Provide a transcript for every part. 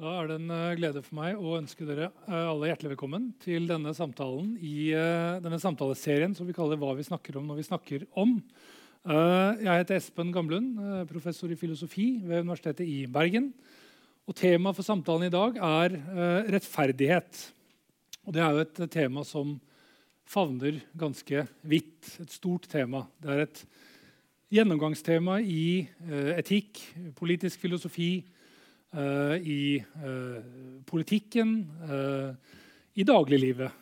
Da er det en eh, glede for meg å ønske dere eh, alle hjertelig velkommen til denne samtalen i eh, denne samtaleserien som vi kaller 'Hva vi snakker om når vi snakker om'. Jeg heter Espen Gamlund, professor i filosofi ved Universitetet i Bergen. Og Temaet for samtalen i dag er rettferdighet. Og Det er jo et tema som favner ganske vidt. Et stort tema. Det er et gjennomgangstema i etikk, politisk filosofi, i uh, politikken, uh, i dagliglivet.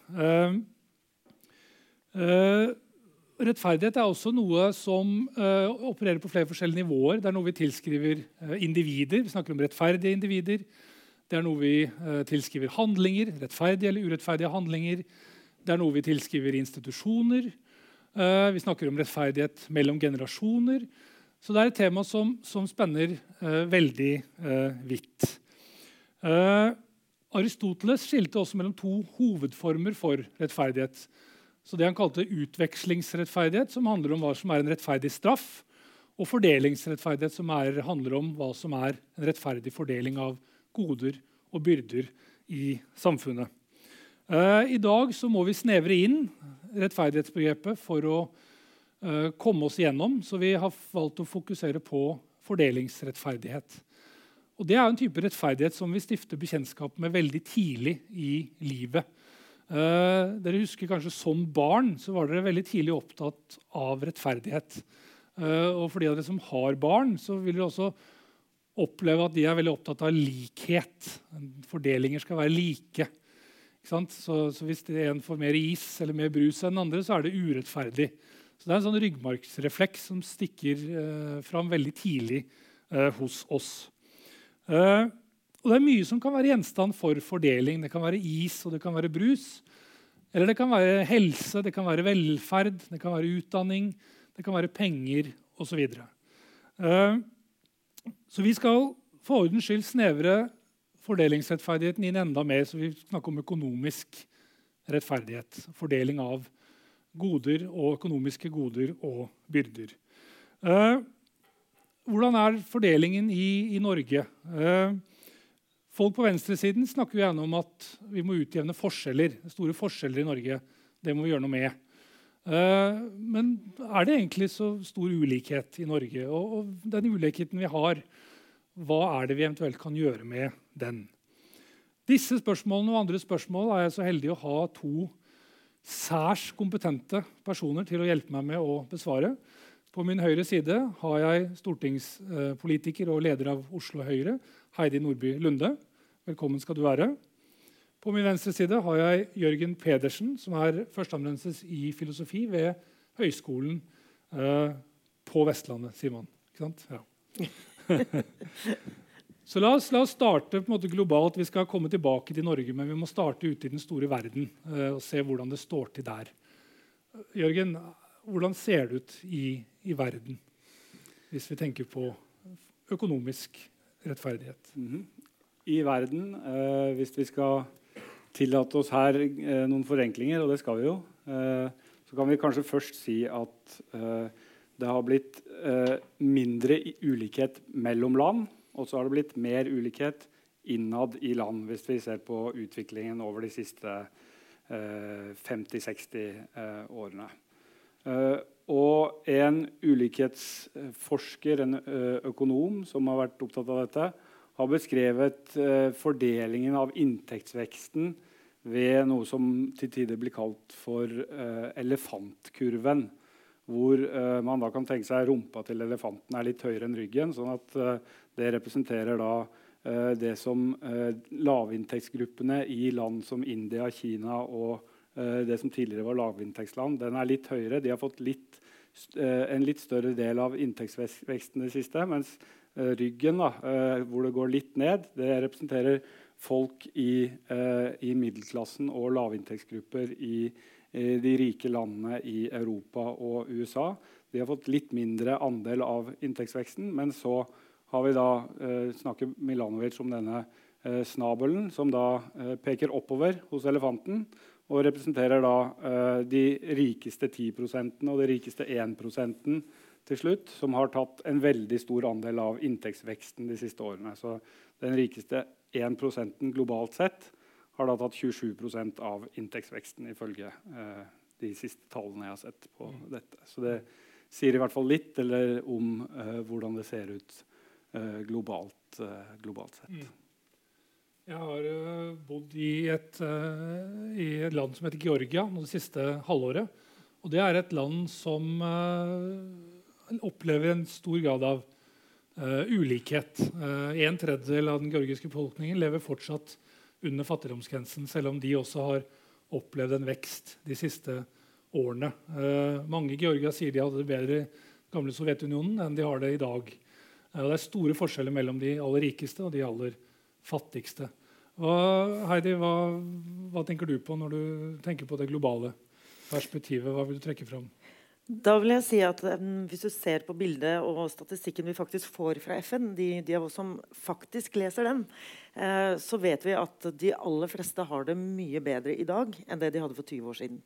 rettferdighet er også noe som opererer på flere forskjellige nivåer. Det er noe vi tilskriver individer. Vi snakker om rettferdige individer. Det er noe vi tilskriver handlinger, rettferdige eller urettferdige handlinger. Det er noe vi tilskriver institusjoner. vi snakker om rettferdighet mellom generasjoner. Så det er et tema som, som spenner eh, veldig eh, vidt. Eh, Aristoteles skilte også mellom to hovedformer for rettferdighet. Så Det han kalte utvekslingsrettferdighet, som handler om hva som er en rettferdig straff, og fordelingsrettferdighet, som er, handler om hva som er en rettferdig fordeling av goder og byrder i samfunnet. Eh, I dag må vi snevre inn rettferdighetsbegrepet for å komme oss igjennom. Så vi har valgt å fokusere på fordelingsrettferdighet. Og Det er en type rettferdighet som vi stifter bekjentskap med veldig tidlig i livet. Eh, dere husker kanskje Som barn så var dere veldig tidlig opptatt av rettferdighet. Eh, og for de av dere som har barn, så vil dere også oppleve at de er veldig opptatt av likhet. Fordelinger skal være like. Så, så, Hvis en får mer is eller mer brus enn andre, så er det urettferdig. Så Det er en sånn ryggmargsrefleks som stikker eh, fram veldig tidlig eh, hos oss. Eh, og Det er mye som kan være gjenstand for fordeling. Det kan være is og det kan være brus. Eller det kan være helse, det kan være velferd, det kan være utdanning, det kan være penger osv. Eh, så vi skal for ordens skyld snevre fordelingsrettferdigheten inn enda mer, så vi snakker om økonomisk rettferdighet. Fordeling av goder og økonomiske goder og byrder. Eh, hvordan er fordelingen i, i Norge? Eh, folk på venstresiden snakker jo gjerne om at vi må utjevne forskjeller. Store forskjeller i Norge. Det må vi gjøre noe med. Eh, men er det egentlig så stor ulikhet i Norge? Og, og den ulikheten vi har, hva er det vi eventuelt kan gjøre med den? Disse spørsmålene og andre spørsmål er jeg så heldig å ha to særs kompetente personer til å hjelpe meg med å besvare. På min høyre side har jeg stortingspolitiker og leder av Oslo Høyre, Heidi Nordby Lunde. Velkommen skal du være. På min venstre side har jeg Jørgen Pedersen, som er førsteamanuensis i filosofi ved Høgskolen eh, på Vestlandet, sier man. Ikke sant? Ja. Så la oss, la oss starte globalt. Vi skal komme tilbake til Norge, men vi må starte ute i den store verden uh, og se hvordan det står til der. Jørgen, hvordan ser det ut i, i verden hvis vi tenker på økonomisk rettferdighet? Mm -hmm. I verden, uh, hvis vi skal tillate oss her uh, noen forenklinger, og det skal vi jo, så kan vi kanskje først si at det har blitt mindre ulikhet mellom land og så har det blitt mer ulikhet innad i land, hvis vi ser på utviklingen over de siste eh, 50-60 eh, årene. Eh, og en ulikhetsforsker, en eh, økonom som har vært opptatt av dette, har beskrevet eh, fordelingen av inntektsveksten ved noe som til tider blir kalt for eh, elefantkurven. Hvor man da kan tenke seg rumpa til elefanten er litt høyere enn ryggen. sånn at det representerer da eh, det som eh, lavinntektsgruppene i land som India, Kina og eh, det som tidligere var lavinntektsland, den er litt høyere. De har fått litt, en litt større del av inntektsveksten i det siste. Mens ryggen, da, hvor det går litt ned, det representerer folk i, i middelklassen og lavinntektsgrupper i de rike landene i Europa og USA. De har fått litt mindre andel av inntektsveksten, men så har vi da eh, snakker Milanovic om denne eh, snabelen som da eh, peker oppover hos elefanten og representerer da eh, de rikeste 10% og de rikeste 1% til slutt, som har tatt en veldig stor andel av inntektsveksten de siste årene. Så den rikeste 1% globalt sett har da tatt 27% av inntektsveksten, ifølge eh, de siste tallene jeg har sett på mm. dette. Så det sier i hvert fall litt eller, om eh, hvordan det ser ut globalt, eh, globalt, sett. Mm. Jeg har uh, bodd i et, uh, i et, land som heter Georgia det siste halvåret. Og det er et land som uh, opplever en stor grad av ulikhet. en tredjedel av den georgiske befolkningen lever fortsatt under fattigdomsgrensen, selv om de også har opplevd en vekst de siste årene. mange i Georgia sier de hadde det bedre i gamle Sovjetunionen enn de har det i dag. Og det er store forskjeller mellom de aller rikeste og de aller fattigste. Hva, Heidi, hva, hva, tenker du på når du tenker på det globale perspektivet? Hva vil du trekke fram? Da vil jeg si at um, Hvis du ser på bildet og statistikken vi faktisk får fra FN, de, de av oss som faktisk leser den, eh, så vet vi at de aller fleste har det mye bedre i dag enn det de hadde for 20 år siden.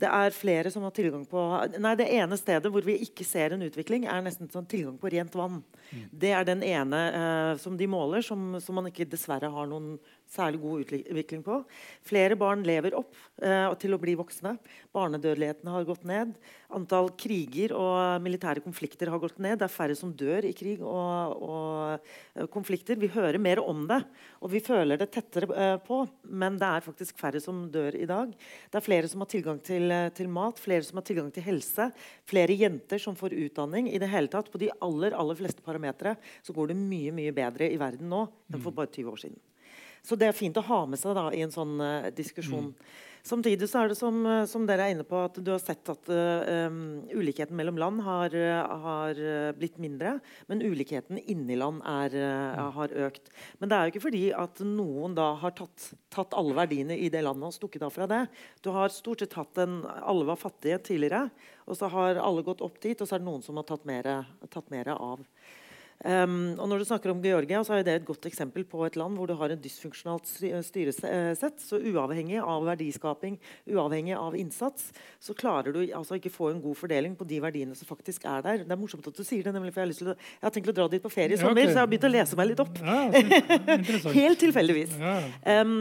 Det er flere som har tilgang på Nei, Det ene stedet hvor vi ikke ser en utvikling, er nesten sånn tilgang på rent vann. Mm. Det er den ene eh, som de måler, som, som, man ikke dessverre har noen særlig god utvikling på. Flere barn lever opp eh, til å bli voksne. Barnedødeligheten har gått ned. Antall kriger og militære konflikter har gått ned. Det er færre som dør i krig og, og uh, konflikter. Vi hører mer om det, og vi føler det tettere eh, på. Men det er faktisk færre som dør i dag. Det er flere som har tilgang til, uh, til mat, flere som har tilgang til helse, flere jenter som får utdanning. I det hele tatt, På de aller, aller fleste parametere går det mye mye bedre i verden nå enn for mm. bare 20 år siden. Så det er fint å ha med seg da, i en sånn uh, diskusjon. Mm. Samtidig så er det som, eh, som, dere er inne på, at du har sett at um, ulikheten mellom land har, har, blitt mindre. Men ulikheten inni land er, uh, har økt. Men det er jo ikke fordi at noen da har tatt, tatt alle verdiene i det landet og stukket av fra det. Du har stort sett hatt en Alle var fattige tidligere, og så har alle gått opp dit, og så er det noen som har tatt mer av. Um, og når du snakker om Georgia, så er det et godt eksempel på et land hvor du har et dysfunksjonalt styresett. Så uavhengig av verdiskaping, uavhengig av innsats, så klarer du altså ikke få en god fordeling på de verdiene som faktisk er der. Det er morsomt at du sier det, nemlig for jeg har, å, jeg har tenkt å dra dit på ferie i sommer, ja, okay. så jeg har begynt å lese meg litt opp. Ja, Helt tilfeldigvis. Ja. Um,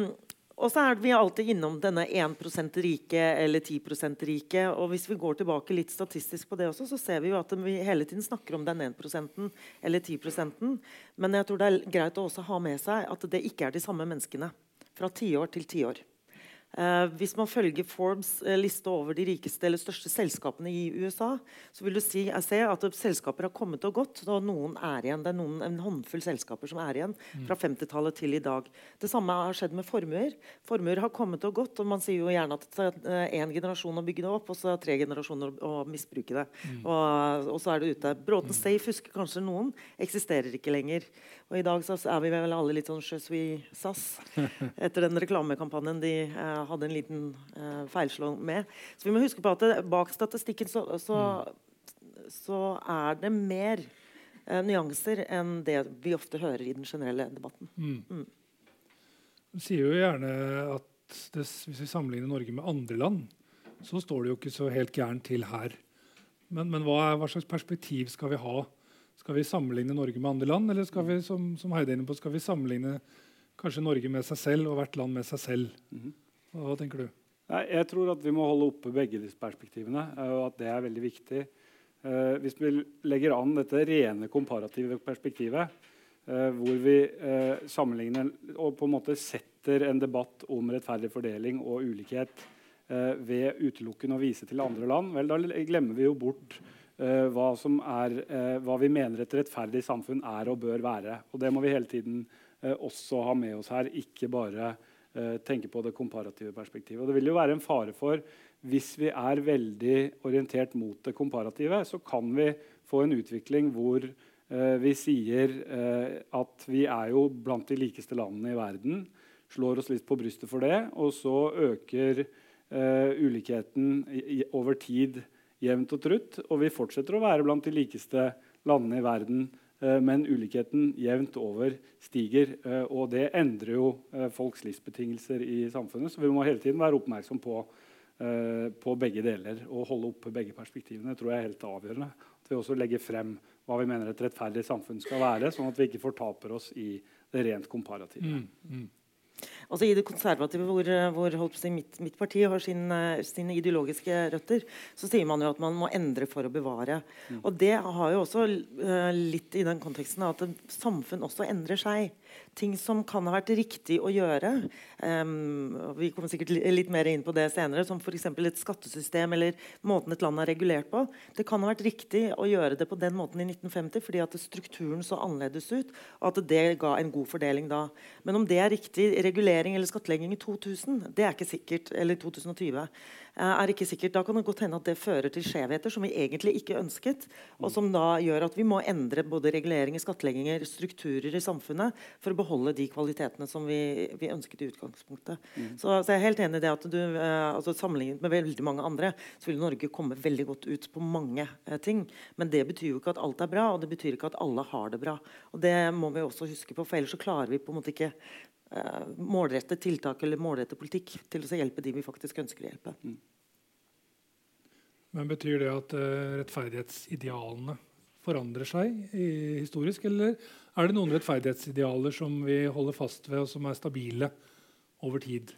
og så er vi alltid innom denne 1% rike eller 10% rike. Og hvis vi går tilbake litt statistisk på det også, så ser vi jo at vi hele tiden snakker om den 1% eller 10% Men jeg tror det er greit å også ha med seg at det ikke er de samme menneskene fra tiår til tiår. Uh, hvis man følger Forbes eh, liste over de rikeste eller største selskapene i USA, så vil du si, ser at selskaper har kommet og gått. og noen er igjen, Det er noen, en håndfull selskaper som er igjen mm. fra 50-tallet til i dag. Det samme har skjedd med formuer. Formuer har kommet og gått. og Man sier jo gjerne at én uh, generasjon å bygge det opp, og så tre generasjoner å, misbruke det. Mm. Og, og, så er det ute. Bråten mm. Safe husker kanskje noen. Eksisterer ikke lenger. Og i dag så er vi vel alle litt sånn Sjøs vi SAS etter den reklamekampanjen de uh, hadde en liten uh, feilslå med. Så vi må huske på at det, bak statistikken så, så, så er det mer uh, nyanser enn det vi ofte hører i den generelle debatten. Mm. Mm. Du sier jo gjerne at det, hvis vi sammenligner Norge med andre land, så står det jo ikke så helt gærent til her. Men, men hva, er, hva slags perspektiv skal vi ha? Skal vi sammenligne Norge med andre land, eller skal vi som, som Heide inne på, skal vi sammenligne kanskje Norge med seg selv og hvert land med seg selv? Mhm. Hva tenker du? Jeg tror at vi må holde oppe begge disse perspektivene, eh, og at det er veldig viktig. Uh, hvis vi legger an dette rene komparative perspektivet, uh, hvor vi sammenligner og på en måte setter en debatt om rettferdig fordeling og ulikhet ved utelukkende å vise til andre land, vel, da glemmer vi jo bort hva, er, hva, vi mener et rettferdig samfunn er og bør være. Og Det må vi hele tiden også ha med oss her, ikke bare tenke på det komparative perspektivet. Og det vil jo være en fare for hvis vi er veldig orientert mot det komparative, så kan vi få en utvikling hvor vi sier at vi er jo blant de likeste landene i verden. Slår oss litt på brystet for det. Og så øker ulikheten i, i, over tid jevnt og trutt. Og vi fortsetter å være blant de likeste landene i verden. Eh, men ulikheten jevnt over stiger. Eh, og det endrer jo eh, folks livsbetingelser i samfunnet. Så vi må hele tiden være oppmerksom på, på begge deler og holde oppe begge perspektivene. Tror jeg er helt avgjørende. At vi også legger frem hva vi mener et rettferdig samfunn skal være, sånn at vi ikke fortaper oss i det rent komparative. Mm, mm. Altså I det konservative, hvor, hvor si, mitt, mitt, parti har sin, eh, sine ideologiske røtter, så sier man jo at man må endre for å bevare. Mm. Og Det har jo også uh, litt i den konteksten at samfunn også endrer seg ting som kan ha vært riktig å gjøre. Um, vi kommer sikkert litt mer inn på det senere, som f.eks. et skattesystem eller måten et land er regulert på. Det kan ha vært riktig å gjøre det på den måten i 1950 fordi at strukturen så annerledes ut, og at det ga en god fordeling da. Men om det er riktig regulering eller skattlegging i 2000, det er ikke sikkert. Eller 2020. Eh, er ikke sikkert. Da kan det godt hende at det fører til skjevheter som vi egentlig ikke ønsket, og som da gjør at vi må endre både reguleringer, skattlegginger, strukturer i samfunnet for å beholde de kvalitetene som vi, vi ønsket i utgangspunktet. Mm. Så, så, jeg er helt enig i det at du, eh, altså Sammenlignet med veldig mange andre så vil Norge komme veldig godt ut på mange eh, ting. Men det betyr jo ikke at alt er bra, og det betyr ikke at alle har det bra. Og Det må vi også huske på, for ellers så klarer vi på en måte ikke eh, målrette tiltak eller målrette politikk til å hjelpe de vi faktisk ønsker å hjelpe. Mm. Men Betyr det at uh, rettferdighetsidealene forandrer seg i, historisk, eller er det noen rettferdighetsidealer som vi holder fast ved, og som er stabile over tid?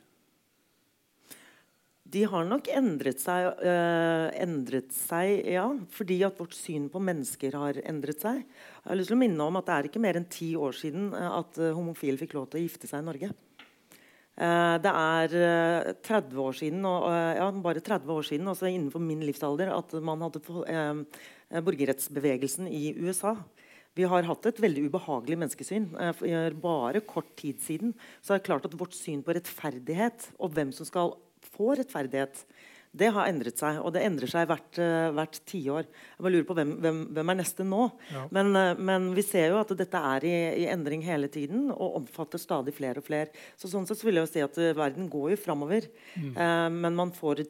De har nok endret seg, øh, endret seg, ja, fordi at vårt syn på mennesker har endret seg. Jeg har lyst til å minne om at Det er ikke mer enn ti år siden eh, at uh, homofile fikk lov til å gifte seg i Norge. Uh, det er uh, 30 år siden, og, ja, bare 30 år siden, altså innenfor min livsalder, at man hadde borgerrettsbevegelsen i USA. Vi har hatt et veldig ubehagelig menneskesyn. For bare kort tid siden så er det klart at vårt syn på rettferdighet og hvem som skal få rettferdighet, det har endret seg. Og det endrer seg hvert, uh, hvert tiår. Jeg bare lurer på hvem, hvem, hvem er neste nå? Ja. Men, uh, men, vi ser jo at dette er i, i, endring hele tiden og omfatter stadig flere og flere. Så sånn sett så vil jeg jo si at uh, verden går jo framover. Mm. men man får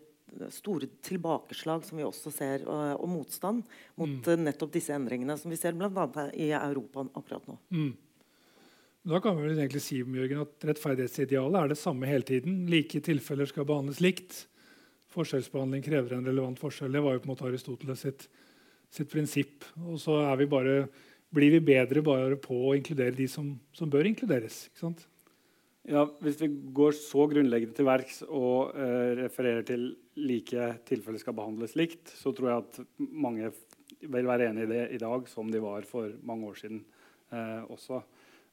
store tilbakeslag som vi også ser, og, og motstand mot mm. nettopp disse endringene som vi ser bl.a. i Europa akkurat nå. Mm. Da kan vi vel egentlig si Jørgen, at rettferdighetsidealet er det samme hele tiden. Like tilfeller skal behandles likt. Forskjellsbehandling krever en relevant forskjell. Det var jo på en måte Aristoteles sitt, sitt prinsipp. Og så vi bare, blir vi bedre bare på å inkludere de som, som bør inkluderes. ikke sant? Ja, Hvis vi går så grunnleggende til verks og eh, refererer til like tilfeller skal behandles likt, så tror jeg at mange vil være enig i det i dag som de var for mange år siden eh, også.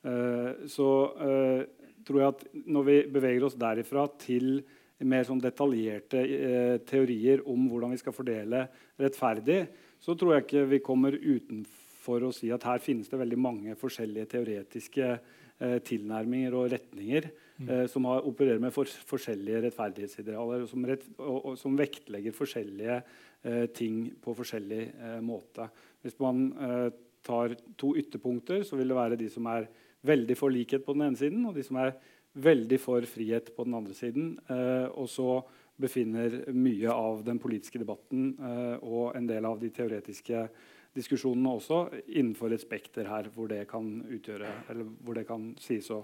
Eh, så eh, tror jeg at når vi beveger oss derifra til mer sånn detaljerte eh, teorier om hvordan vi skal fordele rettferdig, så tror jeg ikke vi kommer utenfor å si at her finnes det veldig mange forskjellige teoretiske tilnærminger og retninger mm. som har, opererer med for, forskjellige rettferdighetsidealer, og som, rett, og, og som vektlegger forskjellige ting på forskjellig måte. Hvis man tar to ytterpunkter, så vil det være de som er veldig for likhet på den ene siden, og de som er veldig for frihet på den andre siden. Eh, og så befinner mye av den politiske debatten eh, og en del av de teoretiske diskusjonene også innenfor et spekter her hvor det kan utgjøre, eller hvor det kan sies å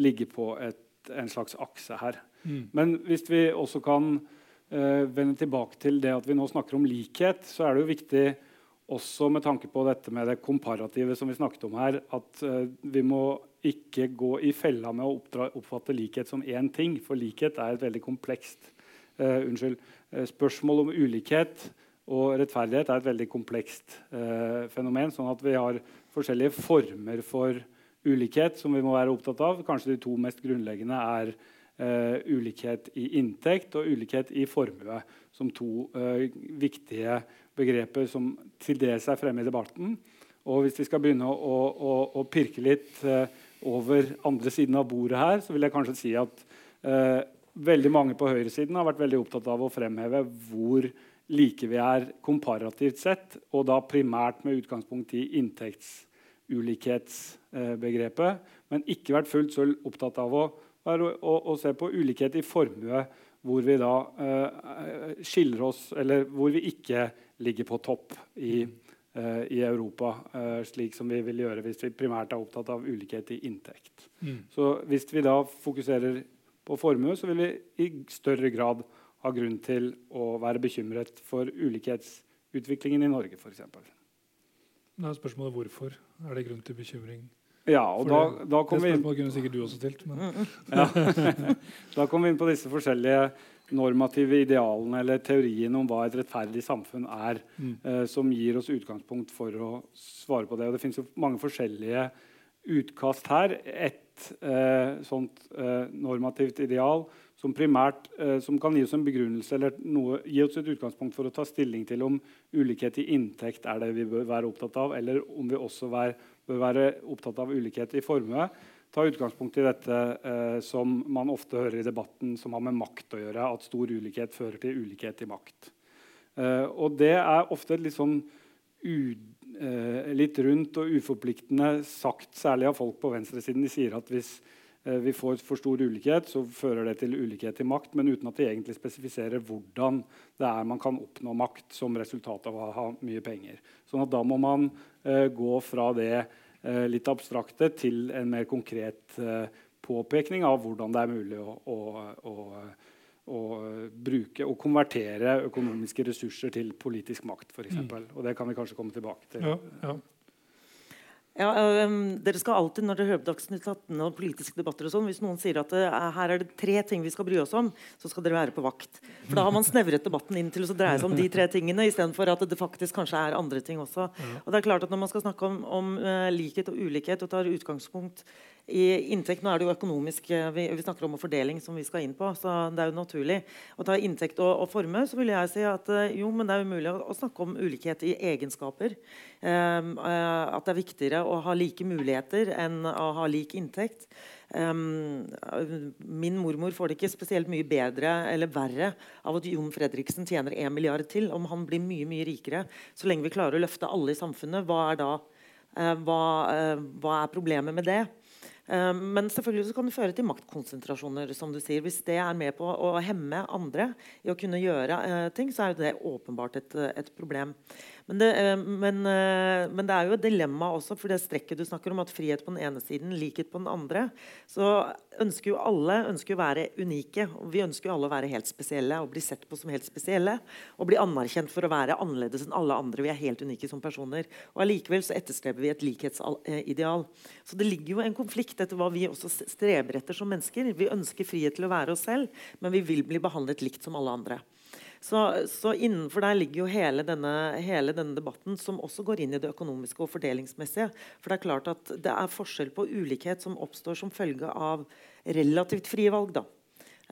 ligge på et, en slags akse her. Mm. Men hvis vi også kan eh, vende tilbake til det at vi nå snakker om likhet, så er det jo viktig også med tanke på dette med det komparative som vi snakket om her, at uh, vi må ikke gå i fella med å oppdra, oppfatte likhet som én ting. For likhet er et veldig komplekst uh, unnskyld, uh, spørsmål om ulikhet og rettferdighet er et veldig komplekst fenomen. Sånn at vi har forskjellige former for ulikhet som vi må være opptatt av. Kanskje de to mest grunnleggende er ulikhet i inntekt og ulikhet i formue som to viktige begreper som til dels er fremme i debatten. Og hvis vi skal begynne å, å, å pirke litt uh, over andre siden av bordet her, så vil jeg kanskje si at uh, veldig mange på høyresiden har vært veldig opptatt av å fremheve hvor like vi er komparativt sett, og da primært med utgangspunkt i inntektsulikhetsbegrepet, uh, men ikke vært fullt så opptatt av å, å, å se på ulikhet i formue, hvor vi da skiller oss, eller hvor vi ikke ligger på topp i, uh, i Europa, uh, slik som vi vil gjøre hvis vi primært er opptatt av ulikhet i inntekt. Mm. Så hvis vi da fokuserer på formue, så vil vi i større grad ha grunn til å være bekymret for ulikhetsutviklingen i Norge, f.eks. Da er spørsmålet hvorfor. Er det grunn til bekymring? Ja, og da, da det kommer vi inn spørsmålet kunne sikkert du også stilt. Men, Ja. da kom vi inn på disse forskjellige normative idealene eller teoriene om hva et rettferdig samfunn er, Mm. eh, som gir oss utgangspunkt for å svare på det. Og det finnes jo mange forskjellige utkast her. Et eh, sånt eh, normativt ideal som primært eh, som kan gi oss en begrunnelse eller noe, gi oss et utgangspunkt for å ta stilling til om ulikhet i inntekt er det vi bør være opptatt av, eller om vi også vær, bør være opptatt av ulikhet i formue. tar utgangspunkt i dette eh, som man ofte hører i debatten, som har med makt å gjøre. At stor ulikhet fører til ulikhet i makt. Eh, og det er ofte litt sånn u, eh, litt rundt og uforpliktende sagt, særlig av folk på venstresiden. De sier at hvis vi får for stor ulikhet, så fører det til ulikhet i makt, men uten at de egentlig spesifiserer hvordan det er man kan oppnå makt som resultat av å ha mye penger. Sånn at da må man eh, gå fra det eh, litt abstrakte til en mer konkret eh, påpekning av hvordan det er mulig å, å, å, å bruke og konvertere økonomiske ressurser til politisk makt, f.eks. Mm. Og det kan vi kanskje komme tilbake til. ja, ja. Ja, um, dere skal alltid når dere hører på Dagsnytt 18 og politiske debatter og sånn, Hvis noen sier at det er, her er det tre ting vi skal bry oss om, så skal dere være på vakt. For da har man snevret debatten inn til å dreie seg om de tre tingene, istedenfor at det faktisk kanskje er andre ting også. Og det er klart at Når man skal snakke om, om uh, likhet og ulikhet og tar utgangspunkt i inntekt Nå er det jo økonomisk uh, vi, vi, snakker om fordeling som vi skal inn på, så det er jo naturlig. Å ta inntekt og, og formue, så vil jeg si at uh, jo, men det er jo mulig å, å snakke om ulikhet i egenskaper. Um, at det er viktigere å ha like muligheter enn å ha lik inntekt. Um, min mormor får det ikke spesielt mye bedre eller verre av at Jon Fredriksen tjener 1 milliard til, om han blir mye mye rikere. Så lenge vi klarer å løfte alle i samfunnet, hva er da uh, hva, uh, hva er problemet med det? Um, men selvfølgelig kan det føre til maktkonsentrasjoner. som du sier. Hvis det er med på å hemme andre i å kunne gjøre uh, ting, så er det åpenbart et, et problem. Men det, eh, men, eh, men det, er jo et dilemma også, for det strekket du snakker om, at frihet på den ene siden, likhet på den andre. Så ønsker jo alle ønsker å være unike. Vi ønsker jo alle å være helt spesielle og bli sett på som helt spesielle. Og bli anerkjent for å være annerledes enn alle andre. Vi er helt unike som personer. Og allikevel så etterstreber vi et likhetsideal. Så det ligger jo en konflikt etter hva vi også streber etter som mennesker. Vi ønsker frihet til å være oss selv, men vi vil bli behandlet likt som alle andre. Så, så, innenfor der ligger jo hele denne, hele denne, debatten, som også går inn i det økonomiske og fordelingsmessige. For det er klart at det er forskjell på ulikhet som oppstår som følge av relativt frie valg. da.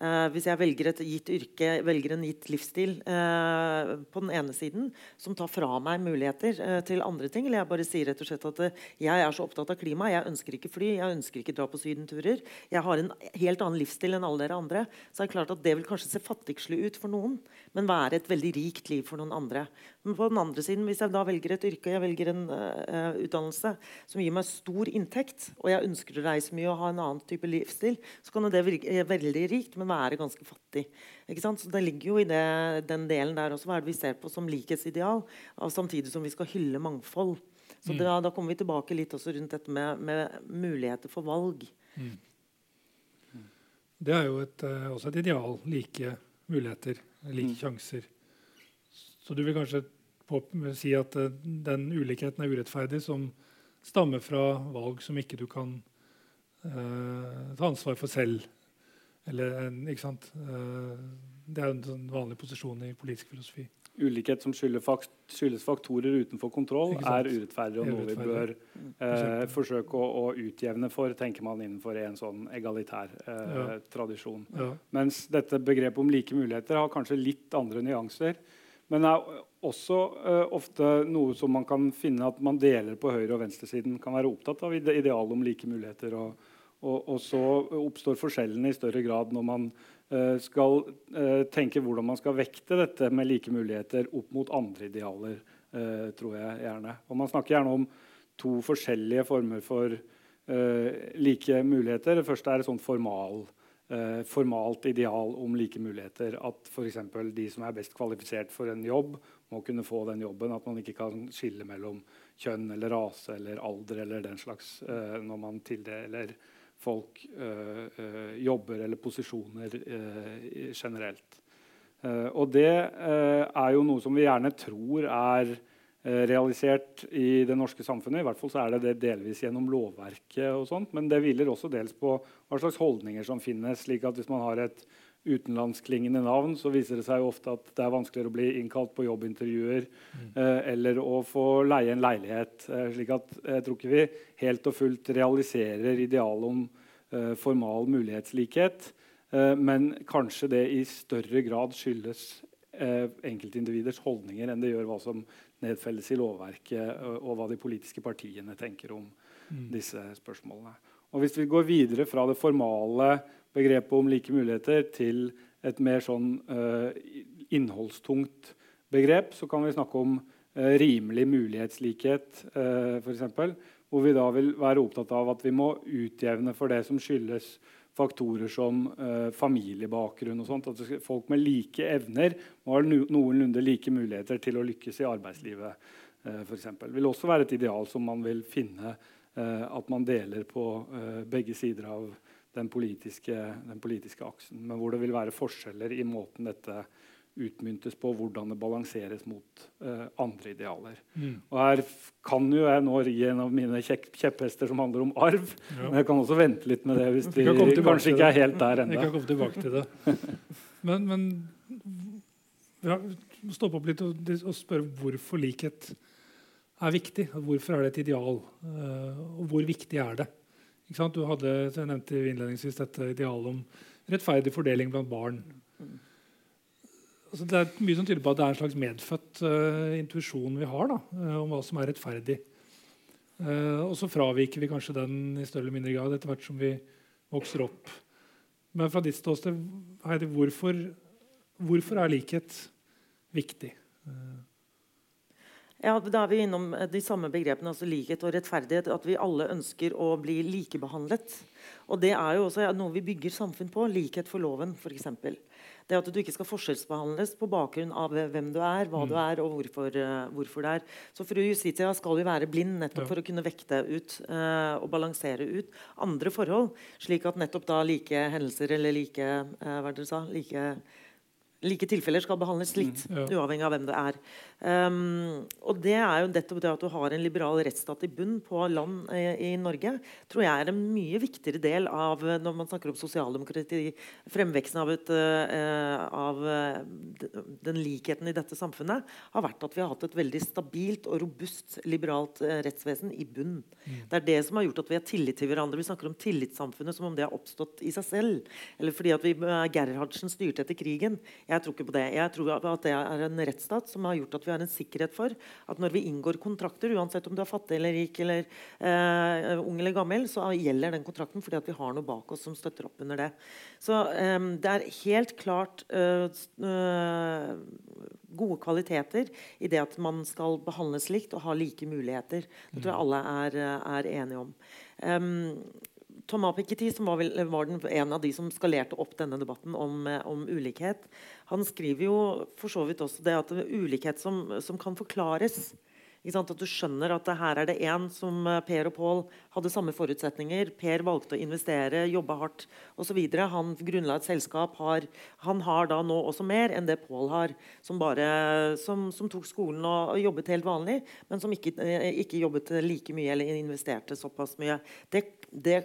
Uh, hvis jeg velger et gitt yrke, velger en gitt livsstil uh, på den ene siden, som tar fra meg muligheter uh, til andre ting, eller jeg bare sier rett og slett at jeg er så opptatt av klima, jeg ønsker ikke fly, jeg ønsker ikke dra på sydenturer, jeg har en helt annen livsstil enn alle dere andre, så er det klart at det vil kanskje se fattigslig ut for noen, men være et veldig rikt liv for noen andre. Men på den andre siden, hvis jeg da velger et yrke, jeg velger en utdannelse som gir meg stor inntekt, og jeg ønsker å reise mye og ha en annen type livsstil, så kan det virke veldig rikt. men være ganske fattig. Så Det ligger jo i det, den delen der også. Hva er det vi ser på som likhetsideal? Samtidig som vi skal hylle mangfold. Så da, da kommer vi tilbake litt også rundt dette med, med muligheter for valg. Mm. Det er jo et, også et ideal. Like muligheter, like mm. sjanser. Så du vil kanskje si at den ulikheten er urettferdig, som stammer fra valg som ikke du kan uh, ta ansvar for selv eller, ikke sant? Eh, det er en sånn vanlig posisjon i politisk filosofi. Ulikhet som skyldes faktorer utenfor kontroll, er urettferdig og noe vi bør eh, forsøke å, å, utjevne for, tenker man innenfor en sånn egalitær eh, ja. tradisjon. Ja. Mens dette begrepet om like muligheter har kanskje litt andre nyanser. Men er også uh, ofte noe som man kan finne at man deler på høyre- og venstresiden. Kan være opptatt av idealet om like muligheter. og og, og, så oppstår forskjellene i større grad når man uh, skal uh, tenke hvordan man skal vekte dette med like muligheter opp mot andre idealer. Tror jeg gjerne. Og Man snakker gjerne om to forskjellige former for like muligheter. Det første er et sånt formal, formalt ideal om like muligheter. At f.eks. de som er best kvalifisert for en jobb, må kunne få den jobben. At man ikke kan skille mellom kjønn eller rase eller alder eller den slags når man tildeler folk øh, jobber eller posisjoner generelt. Og det er jo noe som vi gjerne tror er realisert i det norske samfunnet. I hvert fall så er det det delvis gjennom lovverket, og sånt, men det hviler også dels på hva slags holdninger som finnes. slik at Hvis man har et utenlandsklingende navn, så viser det seg jo ofte at det er vanskeligere å bli innkalt på jobbintervjuer mm. eller å få leie en leilighet. slik at jeg tror ikke vi helt og fullt realiserer idealet om formal mulighetslikhet. Eh, men kanskje det i større grad skyldes eh, enkeltindividers holdninger enn det gjør hva som nedfelles i lovverket, og hva de politiske partiene tenker om mm. disse spørsmålene. Og Hvis vi går videre fra det formale begrepet om like muligheter til et mer sånn uh, innholdstungt begrep, så kan vi snakke om uh, rimelig mulighetslikhet, uh, f.eks. Hvor vi da vil være opptatt av at vi må utjevne for det som skyldes faktorer som eh, familiebakgrunn og sånt. At folk med like evner må ha noenlunde like muligheter til å lykkes i arbeidslivet. Eh, for eksempel. vil også være et ideal som man vil finne eh, at man deler på eh, begge sider av den politiske, den politiske, aksen. Men hvor det vil være forskjeller i måten dette utmyntes på hvordan det balanseres mot uh, andre idealer. Mm. Og Her kan jo jeg nå ri en av mine kjepphester som handler om arv. Ja. Men jeg kan også vente litt med det hvis de kanskje ikke er helt der ennå. Jeg kan komme tilbake til det. Men, men ja, stoppe opp litt og, og, spørre hvorfor likhet er viktig. Hvorfor er det et ideal? Uh, og hvor viktig er det? Du hadde, jeg nevnte innledningsvis dette idealet om rettferdig fordeling blant barn. Altså det er mye som tyder på at det er en slags medfødt uh, intuisjon vi har da, uh, om hva som er rettferdig. Uh, og så fraviker vi kanskje den i større eller mindre grad etter hvert som vi vokser opp. Men fra ditt ståsted, Heidi, hvorfor, hvorfor er likhet viktig? Ja, Da er vi innom de samme begrepene, altså likhet og rettferdighet. At vi alle ønsker å bli likebehandlet. Og Det er jo også noe vi bygger samfunn på. Likhet for loven, f.eks. Det at du ikke skal forskjellsbehandles på bakgrunn av hvem du er, hva mm. du er og hvorfor, uh, hvorfor, det er. Så fru Justitia skal jo være blind nettopp for å kunne vekte ut uh, og balansere ut andre forhold, slik at nettopp da like hendelser eller like, uh, hva dere sa, like like tilfeller skal behandles likt, mm, ja. uavhengig av hvem det er. Um, og det er jo nettopp det at du har en liberal rettsstat i bunn på land i, i, Norge, tror jeg er en mye viktigere del av når man snakker om sosialdemokrati, fremveksten av, et, uh, av uh, den likheten i dette samfunnet, har vært at vi har hatt et veldig stabilt og robust liberalt uh, rettsvesen i bunn. Mm. Det er det som har gjort at vi har tillit til hverandre. Vi snakker om tillitssamfunnet som om det har oppstått i seg selv. Eller fordi at vi, Gerhardsen styrte etter krigen. Jeg tror ikke på det. Jeg tror at det er en rettsstat som har gjort at vi har en sikkerhet for at når vi inngår kontrakter, uansett om du er fattig eller rik eller eh, ung eller gammel, så gjelder den kontrakten fordi at vi har noe bak oss som støtter opp under det. Så eh, det er helt klart eh, eh gode kvaliteter i det at man skal behandles likt og ha like muligheter. Det tror jeg alle er, er enige om. Um, Thomas Piketty, som var, vel, var den, en av de som skalerte opp denne debatten om, eh, om, ulikhet, han skriver jo for så vidt også det at det er ulikhet som, som kan forklares. At du skjønner at her er det en som eh, Per og Pål hadde samme forutsetninger. Per valgte å investere, jobbe hardt osv. Han grunnla et selskap. Har, han har da nå også mer enn det Pål har, som, bare, som, som, tok skolen og, og, jobbet helt vanlig, men som ikke, eh, ikke, jobbet like mye eller investerte såpass mye. Det, det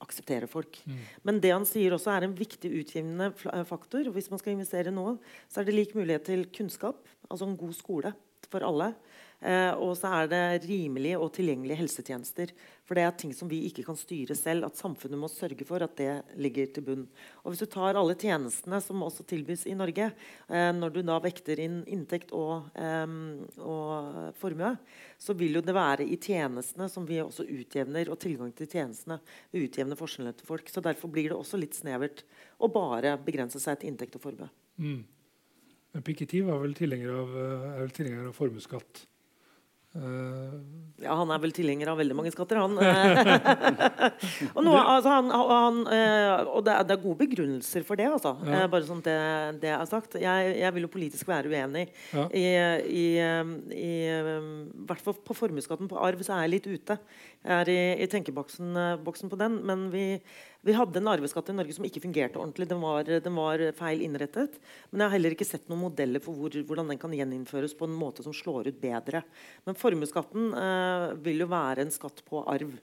akseptere folk. Mm. Men det han sier også er en viktig utgivende faktor. Hvis man skal investere nå, så er det lik mulighet til kunnskap, altså en god skole for alle. Eh, og så er det rimelige og tilgjengelige helsetjenester. For det er ting som vi ikke kan styre selv. At samfunnet må sørge for at det ligger til bunn. Og hvis du tar alle tjenestene som også tilbys i Norge, eh, når du da vekter inn inntekt og, eh, og formue, så vil jo det være i tjenestene som vi også utjevner, og tilgang til tjenestene utjevner forskjellene til folk. Så derfor blir det også litt snevert å bare begrense seg til inntekt og formue. Mm. Men Piketty var vel tilhenger av, er vel tilhenger av formuesskatt. Uh, ja, han er vel tilhenger av veldig mange skatter, han. og, noe, altså, han, han uh, og det er, det er, gode begrunnelser for det, altså. Ja. Uh, bare sånn det, det er sagt. Jeg, jeg, vil jo politisk være uenig. Ja. I, i, i, hvert fall på formuesskatten på arv så er jeg litt ute. Jeg er i, i tenkeboksen på den. Men vi, vi hadde en arveskatt i Norge som ikke fungerte ordentlig. Den var, den var, feil innrettet. Men jeg har heller ikke sett noen modeller for hvor, hvordan den kan gjeninnføres på en måte som slår ut bedre. Men formuesskatten eh, vil jo være en skatt på arv